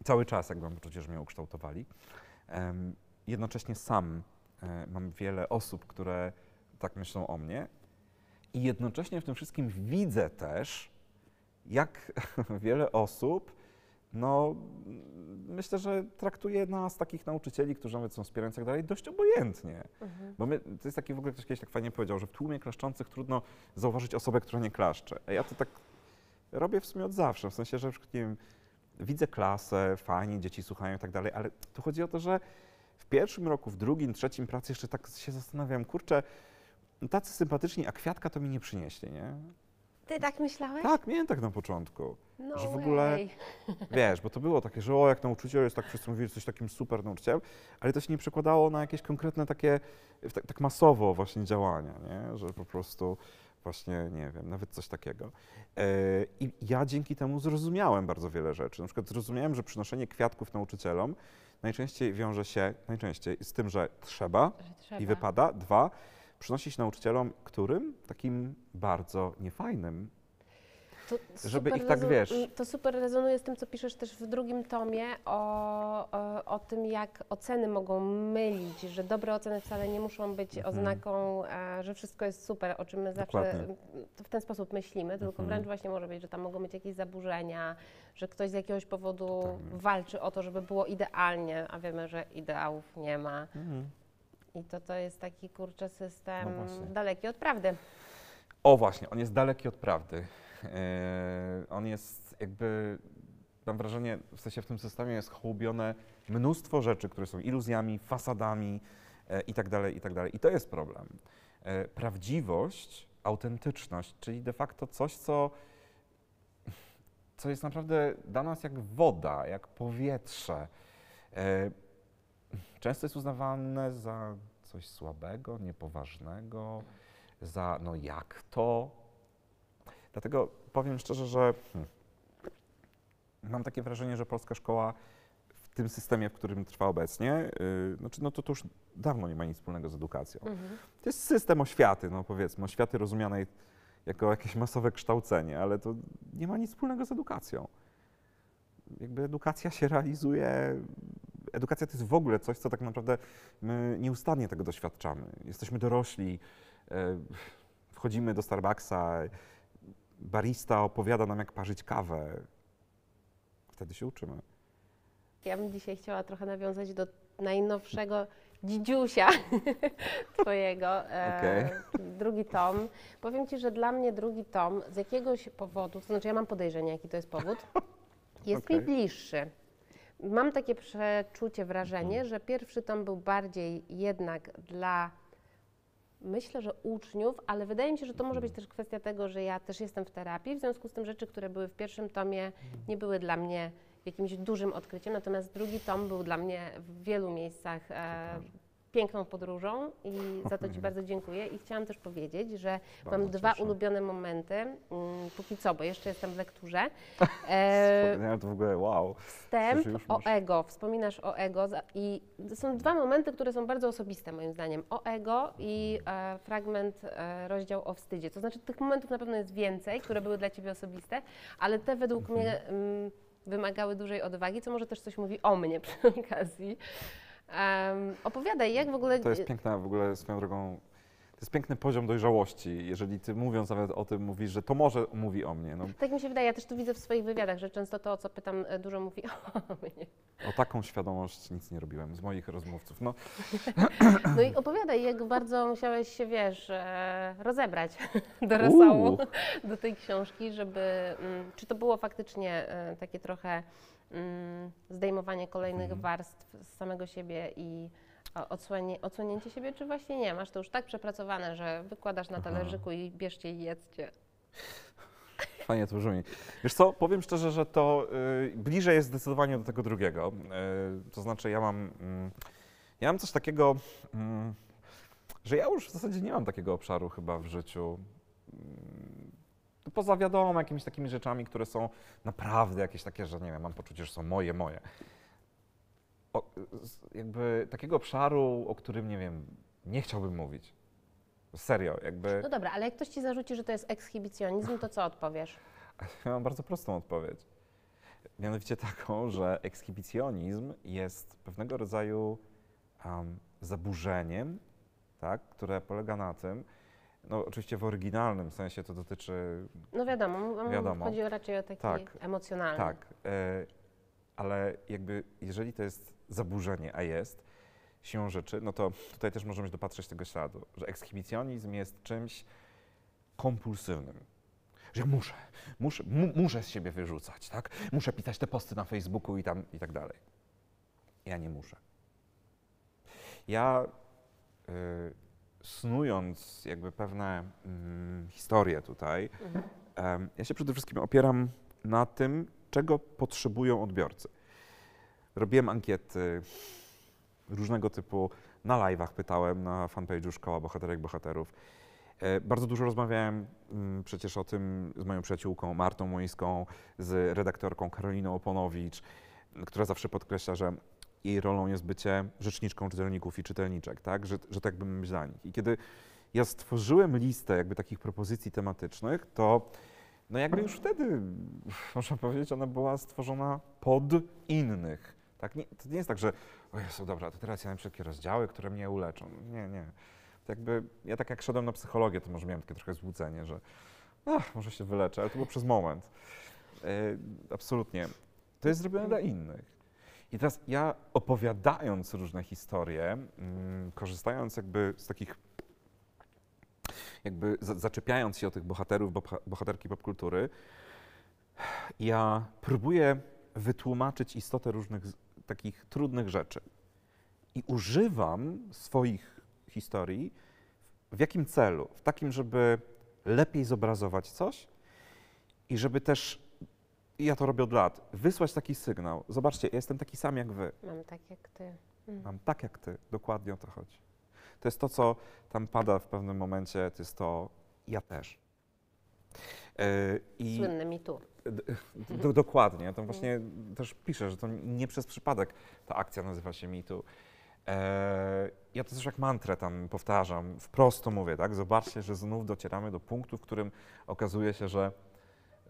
cały czas jakby mam poczucie, że mnie ukształtowali. Jednocześnie sam e, mam wiele osób, które tak myślą o mnie i jednocześnie w tym wszystkim widzę też, jak wiele osób, no myślę, że traktuje nas, takich nauczycieli, którzy nawet są wspierający i tak dalej, dość obojętnie. Mhm. Bo my, to jest taki w ogóle, ktoś kiedyś tak fajnie powiedział, że w tłumie klaszczących trudno zauważyć osobę, która nie klaszcze. A ja to tak robię w sumie od zawsze, w sensie, że nie wiem, widzę klasę, fajnie, dzieci słuchają i tak dalej, ale tu chodzi o to, że w pierwszym roku, w drugim, trzecim pracy jeszcze tak się zastanawiam, kurczę, no tacy sympatyczni, a kwiatka to mi nie przynieśli, nie? Ty tak myślałeś? Tak, miałem tak na początku. No że w ogóle- way. Wiesz, bo to było takie, że o, jak nauczyciel jest, tak wszyscy mówili, jesteś takim super nauczycielem, ale to się nie przekładało na jakieś konkretne takie, tak, tak masowo właśnie działania, nie? że po prostu właśnie, nie wiem, nawet coś takiego. E, I ja dzięki temu zrozumiałem bardzo wiele rzeczy. Na przykład zrozumiałem, że przynoszenie kwiatków nauczycielom najczęściej wiąże się, najczęściej z tym, że trzeba, Że trzeba. i wypada. Dwa, przynosić nauczycielom, którym? Takim bardzo niefajnym. To żeby ich tak, wiesz- To super rezonuje z tym, co piszesz też w drugim tomie o, o, o tym, jak oceny mogą mylić, że dobre oceny wcale nie muszą być Mhm. oznaką, e, że wszystko jest super, o czym my zawsze w ten sposób myślimy, tylko Mhm. wręcz właśnie może być, że tam mogą być jakieś zaburzenia, że ktoś z jakiegoś powodu Totalnie. walczy o to, żeby było idealnie, a wiemy, że ideałów nie ma. I to, to jest taki kurczę system No daleki od prawdy. O właśnie, on jest daleki od prawdy. E, on jest jakby, mam wrażenie, w sensie w tym systemie jest hołubione mnóstwo rzeczy, które są iluzjami, fasadami e, i tak dalej, i tak dalej. I to jest problem. E, prawdziwość, autentyczność, czyli de facto coś, co, co jest naprawdę dla nas jak woda, jak powietrze. Często jest uznawane za coś słabego, niepoważnego, za no jak to. Dlatego powiem szczerze, że hmm, mam takie wrażenie, że polska szkoła w tym systemie, w którym trwa obecnie, yy, znaczy, no to, to już dawno nie ma nic wspólnego z edukacją. Mhm. To jest system oświaty, no powiedzmy, oświaty rozumianej jako jakieś masowe kształcenie, ale to nie ma nic wspólnego z edukacją. Jakby edukacja się realizuje, edukacja to jest w ogóle coś, co tak naprawdę my nieustannie tego doświadczamy. Jesteśmy dorośli, e, wchodzimy do Starbucksa, barista opowiada nam, jak parzyć kawę. Wtedy się uczymy. Ja bym dzisiaj chciała trochę nawiązać do najnowszego dzidziusia twojego, e, Okej. drugi tom. Powiem ci, że dla mnie drugi tom z jakiegoś powodu, to znaczy ja mam podejrzenie, jaki to jest powód, jest mi Okej. bliższy. Mam takie przeczucie, wrażenie, że pierwszy tom był bardziej jednak dla myślę, że uczniów, ale wydaje mi się, że to może być też kwestia tego, że ja też jestem w terapii, w związku z tym rzeczy, które były w pierwszym tomie, Mhm. nie były dla mnie jakimś dużym odkryciem, natomiast drugi tom był dla mnie w wielu miejscach e, piękną podróżą i za to Ci bardzo dziękuję. I chciałam też powiedzieć, że Bardzo mam dwa cieszę. ulubione momenty, mm, póki co, bo jeszcze jestem w lekturze. E, to w ogóle, wow. Wstęp o ego, wspominasz o ego i są dwa momenty, które są bardzo osobiste moim zdaniem. O ego i e, fragment, e, rozdział o wstydzie. To znaczy tych momentów na pewno jest więcej, które były dla Ciebie osobiste, ale te według Mhm. mnie mm, wymagały dużej odwagi, co może też coś mówi o mnie przy okazji. Em, opowiadaj, jak w ogóle... To jest piękna w ogóle swoją drogą. To jest piękny poziom dojrzałości, jeżeli ty mówiąc nawet o tym mówisz, że to może mówi o mnie. No, Tak mi się wydaje, ja też to widzę w swoich wywiadach, że często to, o co pytam, e, dużo mówi o mnie. o taką świadomość nic nie robiłem z moich rozmówców. No, No i opowiadaj, jak bardzo musiałeś się, wiesz, e, rozebrać do rosołu, do tej książki, żeby, mm, czy to było faktycznie e, takie trochę zdejmowanie kolejnych Mhm. warstw z samego siebie i o- odsłanie, odsłonięcie siebie, czy właśnie nie? Masz to już tak przepracowane, że wykładasz na Aha. talerzyku i bierzcie i jedzcie. fajnie to brzmi. Wiesz co, powiem szczerze, że to y, bliżej jest zdecydowanie do tego drugiego. Y, to znaczy ja mam, mm, ja mam coś takiego, mm, że ja już w zasadzie nie mam takiego obszaru chyba w życiu. Poza wiadomo, jakimiś takimi rzeczami, które są naprawdę jakieś takie, że nie wiem, mam poczucie, że są moje, moje. O, jakby takiego obszaru, o którym nie wiem, nie chciałbym mówić. Serio, jakby. No dobra, ale jak ktoś ci zarzuci, że to jest ekshibicjonizm, to co odpowiesz? Ja mam bardzo prostą odpowiedź. Mianowicie taką, że ekshibicjonizm jest pewnego rodzaju um, zaburzeniem, tak, które polega na tym, no oczywiście w oryginalnym sensie to dotyczy, No wiadomo, Wiadomo. chodzi raczej o taki Tak, emocjonalny. tak, e, ale jakby jeżeli to jest zaburzenie, a jest siłą rzeczy, no to tutaj też możemy dopatrzeć tego śladu, że ekshibicjonizm jest czymś kompulsywnym. Że muszę, muszę, mu, muszę z siebie wyrzucać, tak? Muszę pisać te posty na Facebooku i tam i tak dalej. Ja nie muszę. Ja y, snując jakby pewne mm, historie tutaj, Mhm. ja się przede wszystkim opieram na tym, czego potrzebują odbiorcy. Robiłem ankiety różnego typu, na live'ach pytałem, na fanpage'u Szkoła Bohaterek Bohaterów. E, Bardzo dużo rozmawiałem mm, przecież o tym z moją przyjaciółką Martą Młyńską, z redaktorką Karoliną Oponowicz, która zawsze podkreśla, że jej rolą jest bycie rzeczniczką czytelników i czytelniczek, tak? Że, że tak bym dla nich. I kiedy ja stworzyłem listę jakby takich propozycji tematycznych, to no jakby już wtedy, można powiedzieć, ona była stworzona pod innych. Tak? Nie, to nie jest tak, że o Jezu, dobra, to teraz ja napiszę takie rozdziały, które mnie uleczą. Nie, nie. To jakby, ja tak jak szedłem na psychologię, to może miałem takie trochę złudzenie, że ach, może się wyleczę, ale to było przez moment. E, absolutnie. To jest zrobione dla innych. I teraz ja opowiadając różne historie, mm, korzystając jakby z takich, jakby za, zaczepiając się o tych bohaterów, boha- bohaterki popkultury, ja próbuję wytłumaczyć istotę różnych takich trudnych rzeczy. I używam swoich historii w jakim celu? W takim, żeby lepiej zobrazować coś i żeby też, ja to robię od lat, wysłać taki sygnał. Zobaczcie, ja jestem taki sam jak wy. Mam tak jak ty. Mm. Mam tak jak ty, dokładnie o to chodzi. To jest to, co tam pada w pewnym momencie, to jest to ja też. Yy, I Słynny mi tu. D- d- dokładnie, to właśnie też piszę, że to nie przez przypadek ta akcja nazywa się MeToo. E, ja to też jak mantrę tam powtarzam, wprost to mówię, tak? Zobaczcie, że znów docieramy do punktu, w którym okazuje się, że,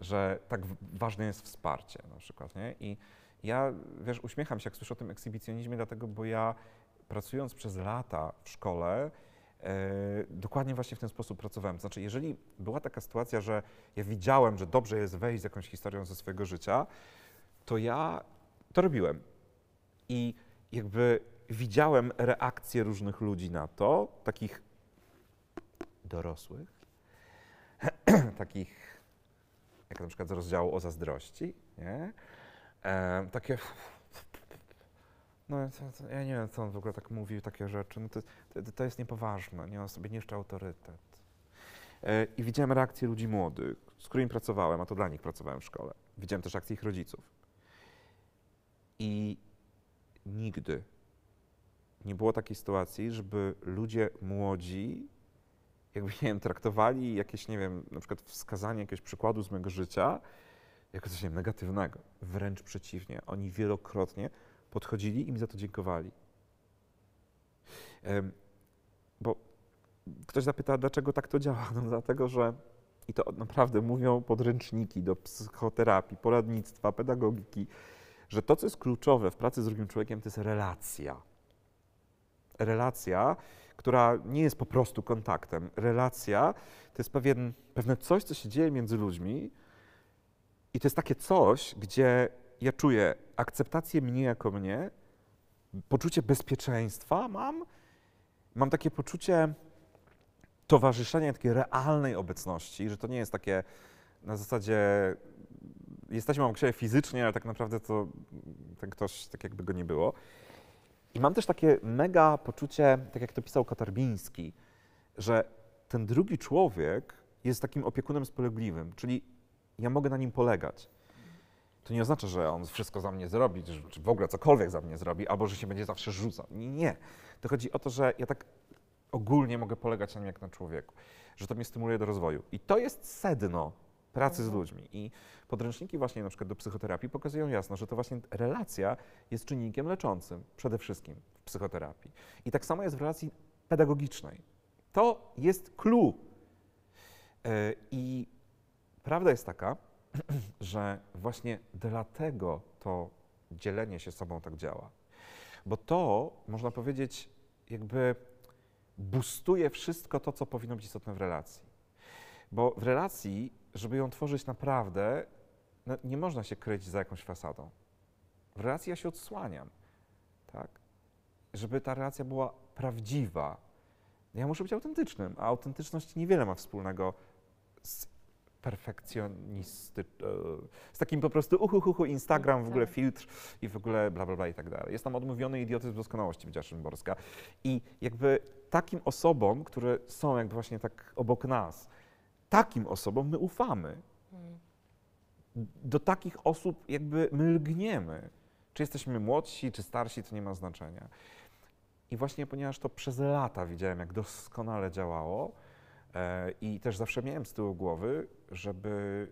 że tak ważne jest wsparcie na przykład, nie? I ja, wiesz, uśmiecham się, jak słyszę o tym ekshibicjonizmie, dlatego, bo ja pracując przez lata w szkole, e, dokładnie właśnie w ten sposób pracowałem. Znaczy, jeżeli była taka sytuacja, że ja widziałem, że dobrze jest wejść z jakąś historią ze swojego życia, to ja to robiłem. I jakby widziałem reakcje różnych ludzi na to, takich dorosłych, takich jak na przykład z rozdziału o zazdrości, nie? E, takie no ja nie wiem, co on w ogóle tak mówił, takie rzeczy, no to, to, to jest niepoważne, nie? On sobie niszczy autorytet. E, I widziałem reakcje ludzi młodych, z którymi pracowałem, a to dla nich pracowałem w szkole. Widziałem też reakcje ich rodziców. I nigdy nie było takiej sytuacji, żeby ludzie młodzi, jakby, nie wiem, traktowali jakieś, nie wiem, na przykład wskazanie jakiegoś przykładu z mojego życia jako coś, nie wiem, negatywnego. Wręcz przeciwnie. Oni wielokrotnie podchodzili i mi za to dziękowali. Bo ktoś zapyta, dlaczego tak to działa? No dlatego, że i to naprawdę mówią podręczniki do psychoterapii, poradnictwa, pedagogiki, że to, co jest kluczowe w pracy z drugim człowiekiem, to jest relacja. Relacja, która nie jest po prostu kontaktem. Relacja to jest pewien, pewne coś, co się dzieje między ludźmi, i to jest takie coś, gdzie ja czuję akceptację mnie jako mnie, poczucie bezpieczeństwa mam, mam takie poczucie towarzyszenia, takiej realnej obecności, że to nie jest takie na zasadzie jesteśmy obok siebie fizycznie, ale tak naprawdę to ten ktoś tak jakby go nie było. I mam też takie mega poczucie, tak jak to pisał Katarbiński, że ten drugi człowiek jest takim opiekunem spolegliwym, czyli ja mogę na nim polegać. To nie oznacza, że on wszystko za mnie zrobi, czy, w ogóle cokolwiek za mnie zrobi, albo że się będzie zawsze rzucał. Nie. To chodzi o to, że ja tak ogólnie mogę polegać na nim jak na człowieku, że to mnie stymuluje do rozwoju. I to jest sedno pracy z ludźmi. I podręczniki właśnie na przykład do psychoterapii pokazują jasno, że to właśnie relacja jest czynnikiem leczącym przede wszystkim w psychoterapii. I tak samo jest w relacji pedagogicznej. To jest clue. E, I prawda jest taka, że właśnie dlatego to dzielenie się sobą tak działa. Bo to, można powiedzieć, jakby boostuje wszystko to, co powinno być istotne w relacji. Bo w relacji, żeby ją tworzyć naprawdę, no, nie można się kryć za jakąś fasadą. W relacji ja się odsłaniam, tak? Żeby ta relacja była prawdziwa. Ja muszę być autentycznym, a autentyczność niewiele ma wspólnego z perfekcjonisty, e, z takim po prostu uhu, uhu, Instagram, w ogóle Tak. filtr i w ogóle bla, bla, bla i tak dalej. Jest tam odmówiony idiotyzm doskonałości, widziała Szymborska. I jakby takim osobom, które są jakby właśnie tak obok nas, takim osobom my ufamy. Do takich osób jakby my lgniemy. Czy jesteśmy młodsi, czy starsi, to nie ma znaczenia. I właśnie ponieważ to przez lata widziałem, jak doskonale działało e, i też zawsze miałem z tyłu głowy, żeby,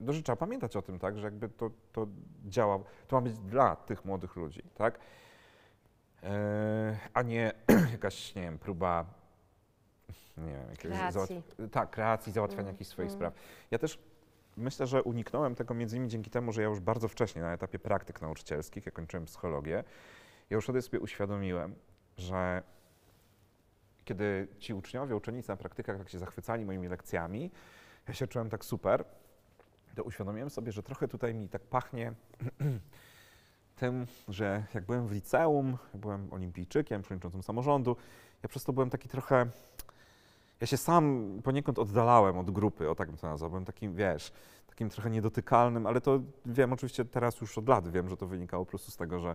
no, że trzeba pamiętać o tym, tak, że jakby to, to działa, to ma być dla tych młodych ludzi, tak, e, a nie jakaś, nie wiem, próba, nie wiem, jakiegoś Kreacji. tak, kreacji, załatwiania Mm, jakichś swoich mm. spraw. Ja też myślę, że uniknąłem tego między innymi dzięki temu, że ja już bardzo wcześnie na etapie praktyk nauczycielskich, jak kończyłem psychologię, ja już wtedy sobie uświadomiłem, że kiedy ci uczniowie, uczennice na praktykach tak się zachwycali moimi lekcjami, ja się czułem tak super, to uświadomiłem sobie, że trochę tutaj mi tak pachnie tym, że jak byłem w liceum, byłem olimpijczykiem, przewodniczącym samorządu, ja przez to byłem taki trochę, ja się sam poniekąd oddalałem od grupy, o tak bym to nazwał, byłem takim, wiesz, takim trochę niedotykalnym, ale to wiem oczywiście teraz już od lat, wiem, że to wynikało po prostu z tego, że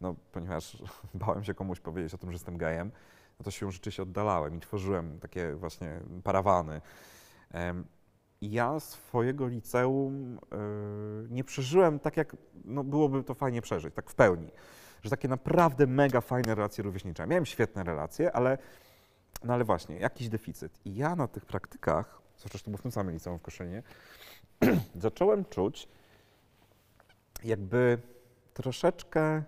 no, ponieważ bałem się komuś powiedzieć o tym, że jestem gejem, no to się rzeczywiście oddalałem i tworzyłem takie właśnie parawany. Ja swojego liceum y, nie przeżyłem tak, jak no, byłoby to fajnie przeżyć, tak w pełni. Że takie naprawdę mega fajne relacje rówieśnicze. Miałem świetne relacje, ale, no ale właśnie, jakiś deficyt. I ja na tych praktykach, chociaż to było w tym samym liceum w Koszynie, zacząłem czuć, jakby troszeczkę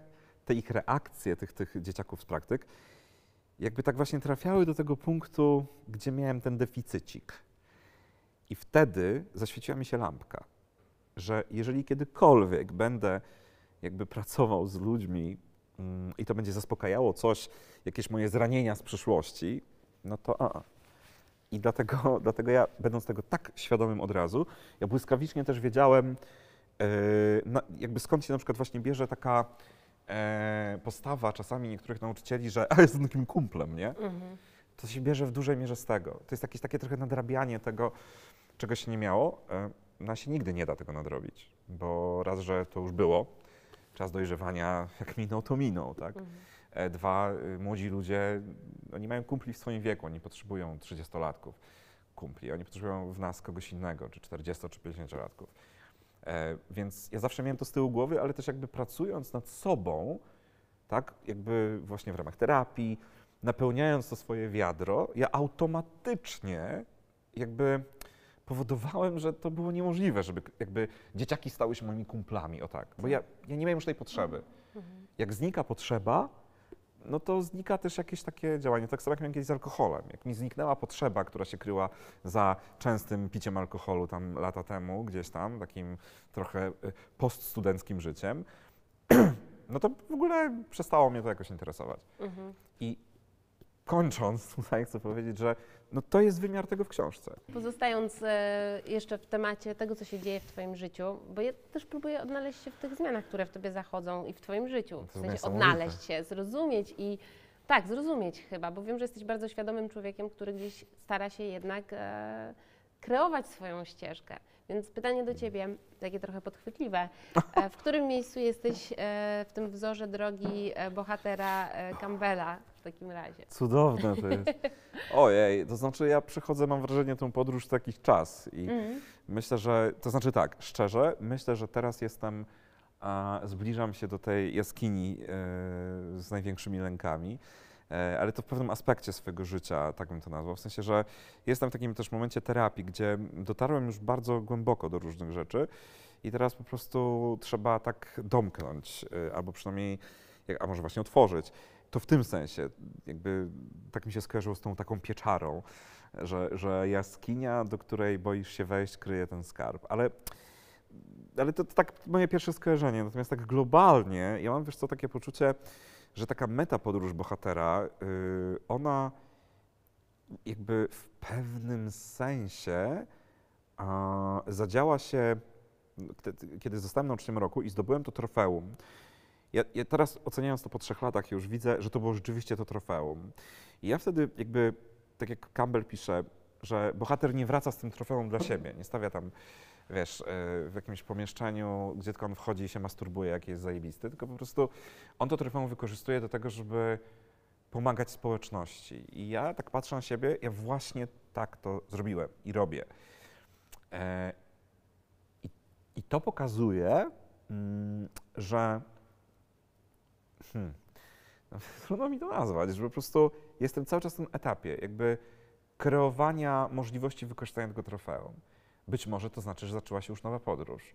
te ich reakcje, tych, tych dzieciaków z praktyk, jakby tak właśnie trafiały do tego punktu, gdzie miałem ten deficycik. I wtedy zaświeciła mi się lampka, że jeżeli kiedykolwiek będę jakby pracował z ludźmi mm, i to będzie zaspokajało coś, jakieś moje zranienia z przeszłości, no to a. a. I dlatego, dlatego ja, będąc tego tak świadomym od razu, ja błyskawicznie też wiedziałem, e, na, jakby skąd się na przykład właśnie bierze taka e, postawa czasami niektórych nauczycieli, że a jestem takim kumplem, nie? Mhm. To się bierze w dużej mierze z tego. To jest jakieś takie trochę nadrabianie tego, czego się nie miało. E, no się nigdy nie da tego nadrobić, bo raz, że to już było, czas dojrzewania jak minął, to minął, tak? Mhm. Dwa, y, młodzi ludzie, oni mają kumpli w swoim wieku, oni potrzebują 30-latków kumpli, oni potrzebują w nas kogoś innego, czy 40 czy 50-latków. E, Więc ja zawsze miałem to z tyłu głowy, ale też jakby pracując nad sobą, tak, jakby właśnie w ramach terapii, napełniając to swoje wiadro, ja automatycznie jakby powodowałem, że to było niemożliwe, żeby jakby dzieciaki stały się moimi kumplami, o tak, bo ja, ja nie miałem już tej potrzeby. Mhm. Jak znika potrzeba, no to znika też jakieś takie działanie. Tak samo jak miałem kiedyś z alkoholem. Jak mi zniknęła potrzeba, która się kryła za częstym piciem alkoholu tam lata temu, gdzieś tam, takim trochę y, poststudenckim życiem, no to w ogóle przestało mnie to jakoś interesować. Mhm. I kończąc, tutaj chcę powiedzieć, że no to jest wymiar tego w książce. Pozostając e, jeszcze w temacie tego, co się dzieje w Twoim życiu, bo ja też próbuję odnaleźć się w tych zmianach, które w Tobie zachodzą i w Twoim życiu. W sensie odnaleźć się, zrozumieć i tak, zrozumieć chyba, bo wiem, że jesteś bardzo świadomym człowiekiem, który gdzieś stara się jednak e, kreować swoją ścieżkę. Więc pytanie do Ciebie, takie trochę podchwytliwe. E, w którym miejscu jesteś e, w tym wzorze drogi e, bohatera Campbella w takim razie? Cudowne to jest. Ojej, to znaczy ja przychodzę, mam wrażenie, tą podróż co jakiś czas i Mhm. Myślę, że, to znaczy tak, szczerze, myślę, że teraz jestem, a, zbliżam się do tej jaskini e, z największymi lękami, e, ale to w pewnym aspekcie swojego życia, tak bym to nazwał. W sensie, że jestem w takim też momencie terapii, gdzie dotarłem już bardzo głęboko do różnych rzeczy i teraz po prostu trzeba tak domknąć, e, albo przynajmniej, a może właśnie otworzyć. To w tym sensie, jakby tak mi się skojarzyło z tą taką pieczarą, że, że jaskinia, do której boisz się wejść, kryje ten skarb. Ale, ale to, to tak moje pierwsze skojarzenie. Natomiast tak globalnie, ja mam wiesz co, takie poczucie, że taka meta podróż bohatera, yy, ona jakby w pewnym sensie a, zadziała się, kiedy zostałem na uczniem roku i zdobyłem to trofeum. Ja, ja teraz oceniając to po trzech latach już widzę, że to było rzeczywiście to trofeum. I ja wtedy jakby tak jak Campbell pisze, że bohater nie wraca z tym trofeum dla siebie, nie stawia tam, wiesz, e, w jakimś pomieszczeniu, gdzie tylko on wchodzi i się masturbuje, jaki jest zajebisty, tylko po prostu on to trofeum wykorzystuje do tego, żeby pomagać społeczności. I ja tak patrzę na siebie, ja właśnie tak to zrobiłem i robię. E, I, i to pokazuje, mm, że hmm, no, trudno mi to nazwać, że po prostu jestem cały czas w tym etapie, jakby kreowania możliwości wykorzystania tego trofeum. Być może to znaczy, że zaczęła się już nowa podróż.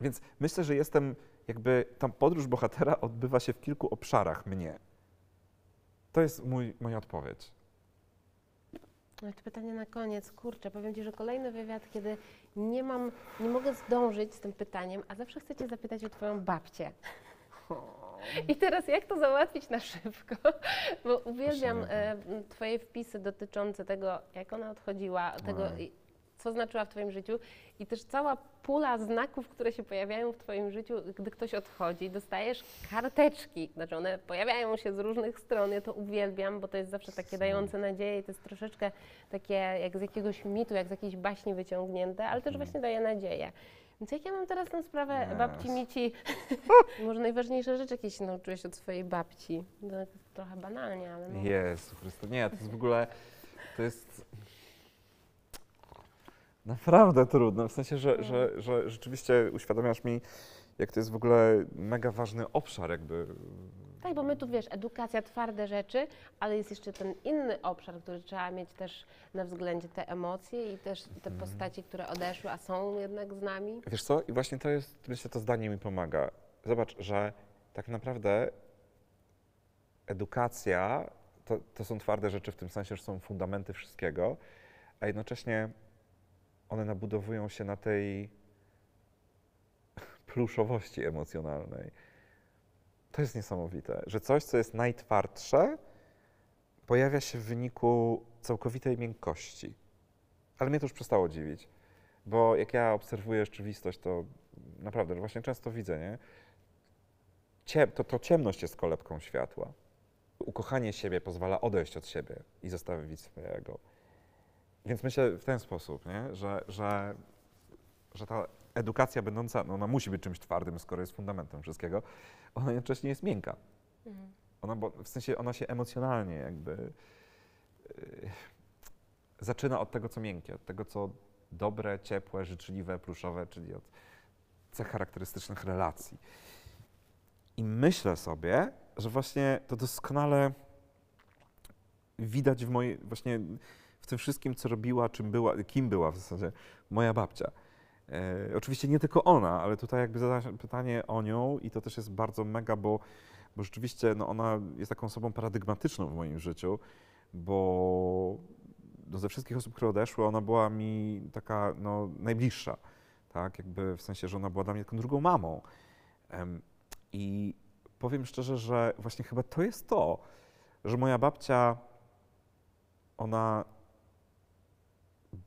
Więc myślę, że jestem, jakby ta podróż bohatera odbywa się w kilku obszarach mnie. To jest mój, moja odpowiedź. To pytanie na koniec. Kurczę, powiem Ci, że kolejny wywiad, kiedy nie mam, nie mogę zdążyć z tym pytaniem, a zawsze chcę Cię zapytać o Twoją babcię. I teraz jak to załatwić na szybko? Bo uwielbiam e, Twoje wpisy dotyczące tego, jak ona odchodziła, tego, i- co znaczyła w Twoim życiu i też cała pula znaków, które się pojawiają w Twoim życiu, gdy ktoś odchodzi. Dostajesz karteczki, znaczy one pojawiają się z różnych stron. Ja to uwielbiam, bo to jest zawsze takie dające nadzieję i to jest troszeczkę takie jak z jakiegoś mitu, jak z jakiejś baśni wyciągnięte, ale też właśnie daje nadzieję. Więc jak ja mam teraz tę sprawę Yes. babci Mici, może najważniejsze rzeczy, jakie się nauczyłeś od swojej babci. Tak trochę banalnie, ale no. Jezu Chryste, nie, to jest w ogóle, to jest naprawdę trudne, w sensie, że, że, że rzeczywiście uświadamiasz mi, jak to jest w ogóle mega ważny obszar jakby. Tak, bo my tu wiesz, edukacja, twarde rzeczy, ale jest jeszcze ten inny obszar, który trzeba mieć też na względzie te emocje i też te Mhm. postaci, które odeszły, a są jednak z nami. Wiesz co? I właśnie to jest, myślę, to zdanie mi pomaga. Zobacz, że tak naprawdę edukacja to, to są twarde rzeczy w tym sensie, że są fundamenty wszystkiego, a jednocześnie one nabudowują się na tej pluszowości emocjonalnej. To jest niesamowite, że coś, co jest najtwardsze, pojawia się w wyniku całkowitej miękkości. Ale mnie to już przestało dziwić, bo jak ja obserwuję rzeczywistość, to naprawdę właśnie często widzę, nie? Cie, to, to ciemność jest kolebką światła. Ukochanie siebie pozwala odejść od siebie i zostawić swojego. Więc myślę w ten sposób, nie? Że, że, że ta edukacja będąca, no ona musi być czymś twardym, skoro jest fundamentem wszystkiego, ona jednocześnie jest miękka. Ona, bo, w sensie ona się emocjonalnie jakby yy, zaczyna od tego, co miękkie, od tego, co dobre, ciepłe, życzliwe, pluszowe, czyli od cech charakterystycznych relacji. I myślę sobie, że właśnie to doskonale widać w mojej, właśnie w tym wszystkim, co robiła, czym była, kim była w zasadzie moja babcia. E, oczywiście nie tylko ona, ale tutaj jakby zadać pytanie o nią i to też jest bardzo mega, bo, bo rzeczywiście no ona jest taką osobą paradygmatyczną w moim życiu, bo no ze wszystkich osób, które odeszły, ona była mi taka no, najbliższa, tak, jakby w sensie, że ona była dla mnie taką drugą mamą. I powiem szczerze, że właśnie chyba to jest to, że moja babcia, ona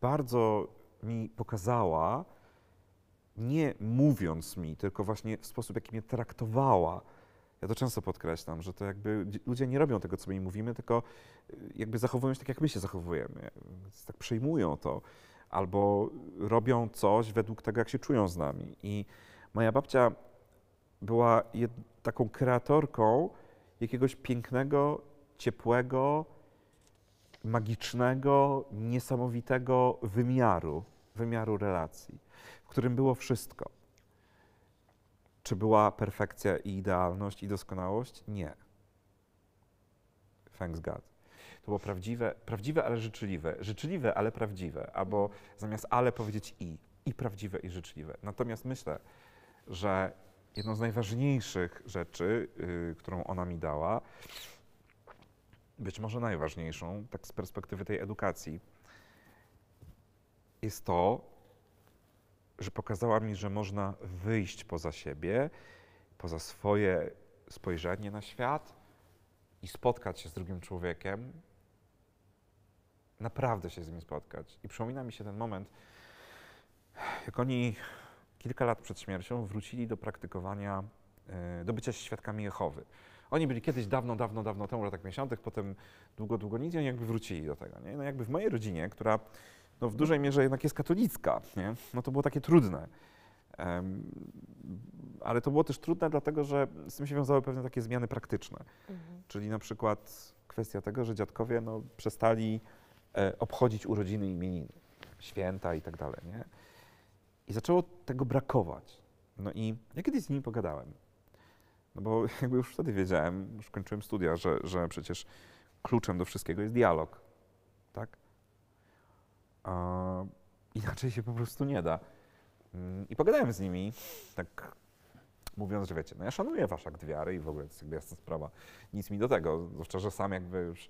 bardzo mi pokazała, nie mówiąc mi, tylko właśnie w sposób, jaki mnie traktowała. Ja to często podkreślam, że to jakby dzi- ludzie nie robią tego, co my im mówimy, tylko y, jakby zachowują się tak, jak my się zachowujemy. Tak przejmują to. Albo robią coś według tego, jak się czują z nami. I moja babcia była taką kreatorką jakiegoś pięknego, ciepłego, magicznego, niesamowitego wymiaru, wymiaru relacji, w którym było wszystko. Czy była perfekcja i idealność i doskonałość? Nie. Thanks God. To było prawdziwe, prawdziwe, ale życzliwe. Życzliwe, ale prawdziwe. Albo zamiast ale powiedzieć i. I prawdziwe, i życzliwe. Natomiast myślę, że jedną z najważniejszych rzeczy, yy, którą ona mi dała, być może najważniejszą, tak z perspektywy tej edukacji, jest to, że pokazała mi, że można wyjść poza siebie, poza swoje spojrzenie na świat i spotkać się z drugim człowiekiem, naprawdę się z nim spotkać. I przypomina mi się ten moment, jak oni kilka lat przed śmiercią wrócili do praktykowania, e, do bycia świadkami Jehowy. Oni byli kiedyś dawno, dawno, dawno temu, latach 50., potem długo, długo nic i oni jakby wrócili do tego. Nie? No jakby w mojej rodzinie, która no w dużej mierze jednak jest katolicka, nie? no to było takie trudne. Em, ale to było też trudne, dlatego że z tym się wiązały pewne takie zmiany praktyczne. Czyli na przykład kwestia tego, że dziadkowie no, przestali e, obchodzić urodziny imieniny, święta i tak dalej. Nie? I zaczęło tego brakować. No i ja kiedyś z nimi pogadałem. No bo jakby już wtedy wiedziałem, już kończyłem studia, że, że przecież kluczem do wszystkiego jest dialog. Tak? Inaczej się po prostu nie da. Mm, I pogadałem z nimi, tak mówiąc, że wiecie, no ja szanuję wasz akt wiary i w ogóle to jest jakby jasna sprawa. Nic mi do tego, zwłaszcza, że sam jakby już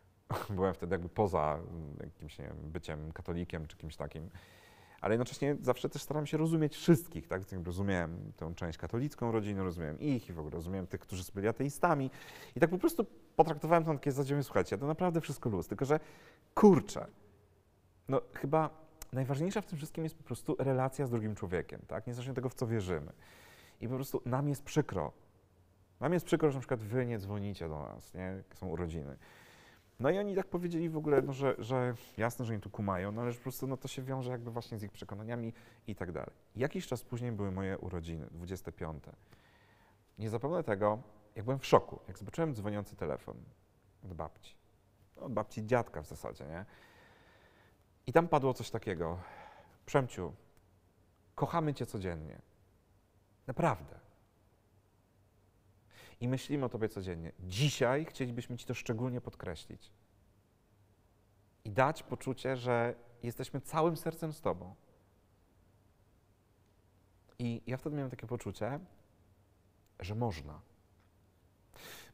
byłem wtedy jakby poza mm, jakimś, nie wiem, byciem katolikiem czy kimś takim. Ale jednocześnie zawsze też staram się rozumieć wszystkich, tak? Więc Rozumiałem tę część katolicką rodziny, rozumiałem ich i w ogóle rozumiałem tych, którzy byli ateistami. I tak po prostu potraktowałem to na takie zasadzie, słuchajcie, to naprawdę wszystko luz, tylko że kurczę, no chyba najważniejsza w tym wszystkim jest po prostu relacja z drugim człowiekiem, tak? Niezależnie od tego, w co wierzymy. I po prostu nam jest przykro. Nam jest przykro, że na przykład wy nie dzwonicie do nas, nie? Są urodziny. No i oni tak powiedzieli w ogóle, no, że, że jasne, że im tu kumają, no ale po prostu no, to się wiąże jakby właśnie z ich przekonaniami i tak dalej. Jakiś czas później były moje urodziny, 25. Nie zapomnę tego, jak byłem w szoku, jak zobaczyłem dzwoniący telefon od babci. No, Od babci dziadka w zasadzie, nie? I tam padło coś takiego. Przemciu, kochamy cię codziennie. Naprawdę. I myślimy o Tobie codziennie. Dzisiaj chcielibyśmy Ci to szczególnie podkreślić i dać poczucie, że jesteśmy całym sercem z Tobą. I ja wtedy miałem takie poczucie, że można.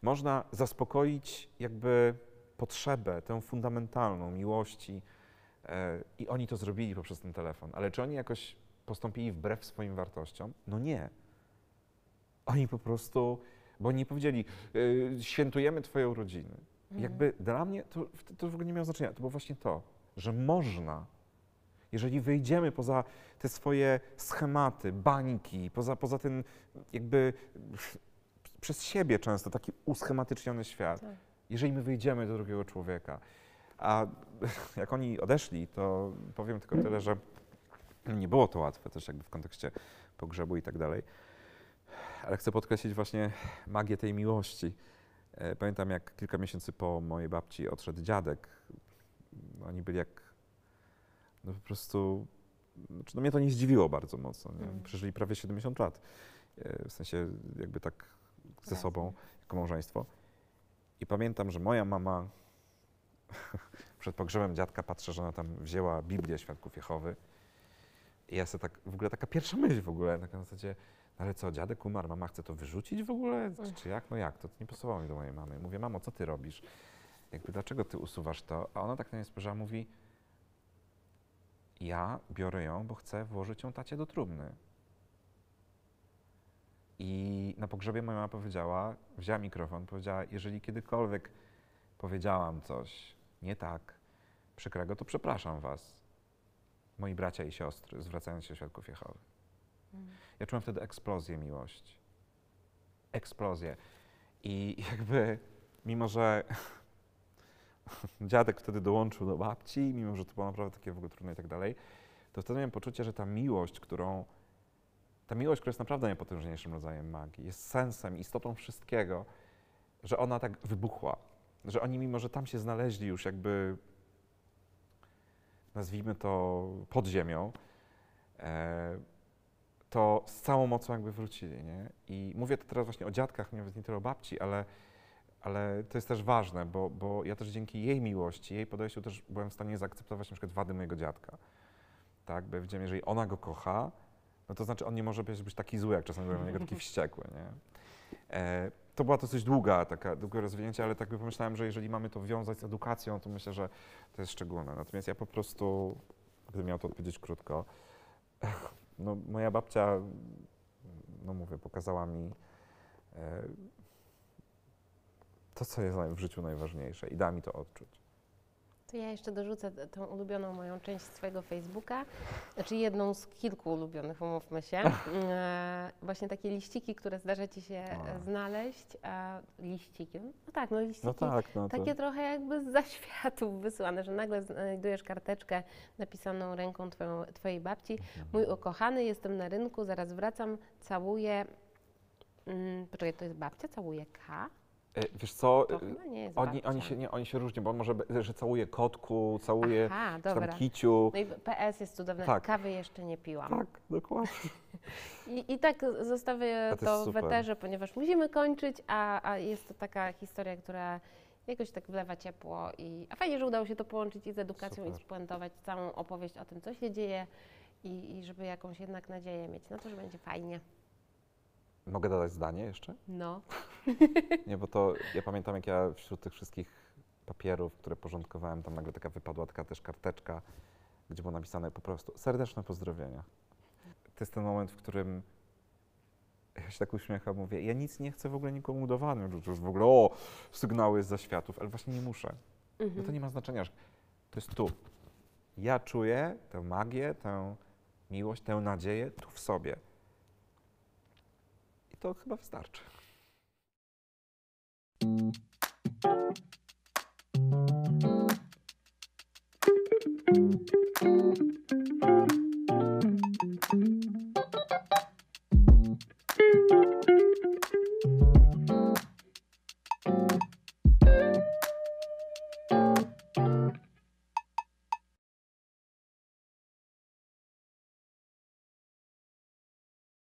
Można zaspokoić jakby potrzebę, tę fundamentalną miłości. E, I oni to zrobili poprzez ten telefon. Ale czy oni jakoś postąpili wbrew swoim wartościom? No nie. Oni po prostu, bo oni powiedzieli, y, świętujemy Twoje urodziny. Jakby dla mnie to, to w ogóle nie miało znaczenia. To było właśnie to, że można, jeżeli wyjdziemy poza te swoje schematy, bańki, poza, poza ten jakby przez siebie często taki uschematyczniony świat, Tak. jeżeli my wyjdziemy do drugiego człowieka, a jak oni odeszli, to powiem tylko tyle, że nie było to łatwe też jakby w kontekście pogrzebu i tak dalej, ale chcę podkreślić właśnie magię tej miłości. E, Pamiętam, jak kilka miesięcy po mojej babci odszedł dziadek. Oni byli jak. No po prostu. Znaczy, no mnie to nie zdziwiło bardzo mocno. Nie? Mhm. Przeżyli prawie 70 lat. E, W sensie, jakby tak ze sobą, jako małżeństwo. I pamiętam, że moja mama przed pogrzebem dziadka patrzę, że ona tam wzięła Biblię Świadków Jehowy. I ja sobie tak, w ogóle taka pierwsza myśl w ogóle, taka na zasadzie, "No ale co, dziadek umarł, mama chce to wyrzucić w ogóle? Czy, jak? No jak? To nie pasowało mi do mojej mamy. Mówię, mamo, co ty robisz? Jakby, dlaczego ty usuwasz to? A ona tak na mnie spojrzała, mówi, ja biorę ją, bo chcę włożyć ją tacie do trumny. I na pogrzebie moja mama powiedziała, wzięła mikrofon, powiedziała, jeżeli kiedykolwiek powiedziałam coś nie tak, przykrego, to przepraszam was, moi bracia i siostry, zwracając się do świadków Jehowy. Ja czułem wtedy eksplozję miłości. Eksplozję. I jakby, mimo że dziadek wtedy dołączył do babci, mimo że to było naprawdę takie w ogóle trudne i tak dalej, to wtedy miałem poczucie, że ta miłość, którą, ta miłość, która jest naprawdę najpotężniejszym rodzajem magii, jest sensem, istotą wszystkiego, że ona tak wybuchła. Że oni, mimo że tam się znaleźli już jakby, nazwijmy to pod ziemią, e, to z całą mocą jakby wrócili, nie? I mówię to teraz właśnie o dziadkach, nawet nie tyle o babci, ale, ale to jest też ważne, bo, bo ja też dzięki jej miłości, jej podejściu też byłem w stanie zaakceptować na przykład wady mojego dziadka. Tak, bo ja wiedziałem, jeżeli ona go kocha, no to znaczy on nie może być, być taki zły, jak czasem byłem na niego taki wściekły, nie? E, to była dosyć długa, taka, długie rozwinięcie, ale tak by pomyślałem, że jeżeli mamy to wiązać z edukacją, to myślę, że to jest szczególne. Natomiast ja po prostu, gdybym miał to odpowiedzieć krótko, no moja babcia, no mówię, pokazała mi e, to, co jest w życiu najważniejsze i da mi to odczuć. To ja jeszcze dorzucę tą ulubioną moją część swojego Facebooka, znaczy jedną z kilku ulubionych, umówmy się. E, właśnie takie liściki, które zdarza Ci się e, znaleźć. A liściki, no tak, no liściki. No tak, no to... Takie trochę jakby z zaświatów wysłane, że nagle znajdujesz karteczkę napisaną ręką twoją, Twojej babci. Mój ukochany, jestem na rynku, zaraz wracam, całuję. Mm, poczekaj, to jest babcia, całuje K? E, Wiesz co, To e, chyba nie jest oni, babcia. oni, się, nie, oni się różnią, bo może, be- że całuje kotku, całuje Aha, czy tam kiciu. No i PS jest cudowne. Tak. Kawy jeszcze nie piłam. Tak, dokładnie. I, I tak zostawię A to jest to w super. eterze, ponieważ musimy kończyć, a, a jest to taka historia, która jakoś tak wlewa ciepło. I, a fajnie, że udało się to połączyć i z edukacją i Super. spuentować całą opowieść o tym, co się dzieje i, i żeby jakąś jednak nadzieję mieć na to, że będzie fajnie. Mogę dodać zdanie jeszcze? No. Nie, bo to ja pamiętam, jak ja wśród tych wszystkich papierów, które porządkowałem, tam nagle taka wypadła taka też karteczka, gdzie było napisane po prostu serdeczne pozdrowienia. To jest ten moment, w którym ja się tak uśmiecham, mówię, ja nic nie chcę w ogóle nikomu udowadniać, że już w ogóle, o, sygnały z zaświatów, ale właśnie nie muszę. No Mhm. to nie ma znaczenia, że to jest tu. Ja czuję tę magię, tę miłość, tę nadzieję tu w sobie. To chyba wystarczy.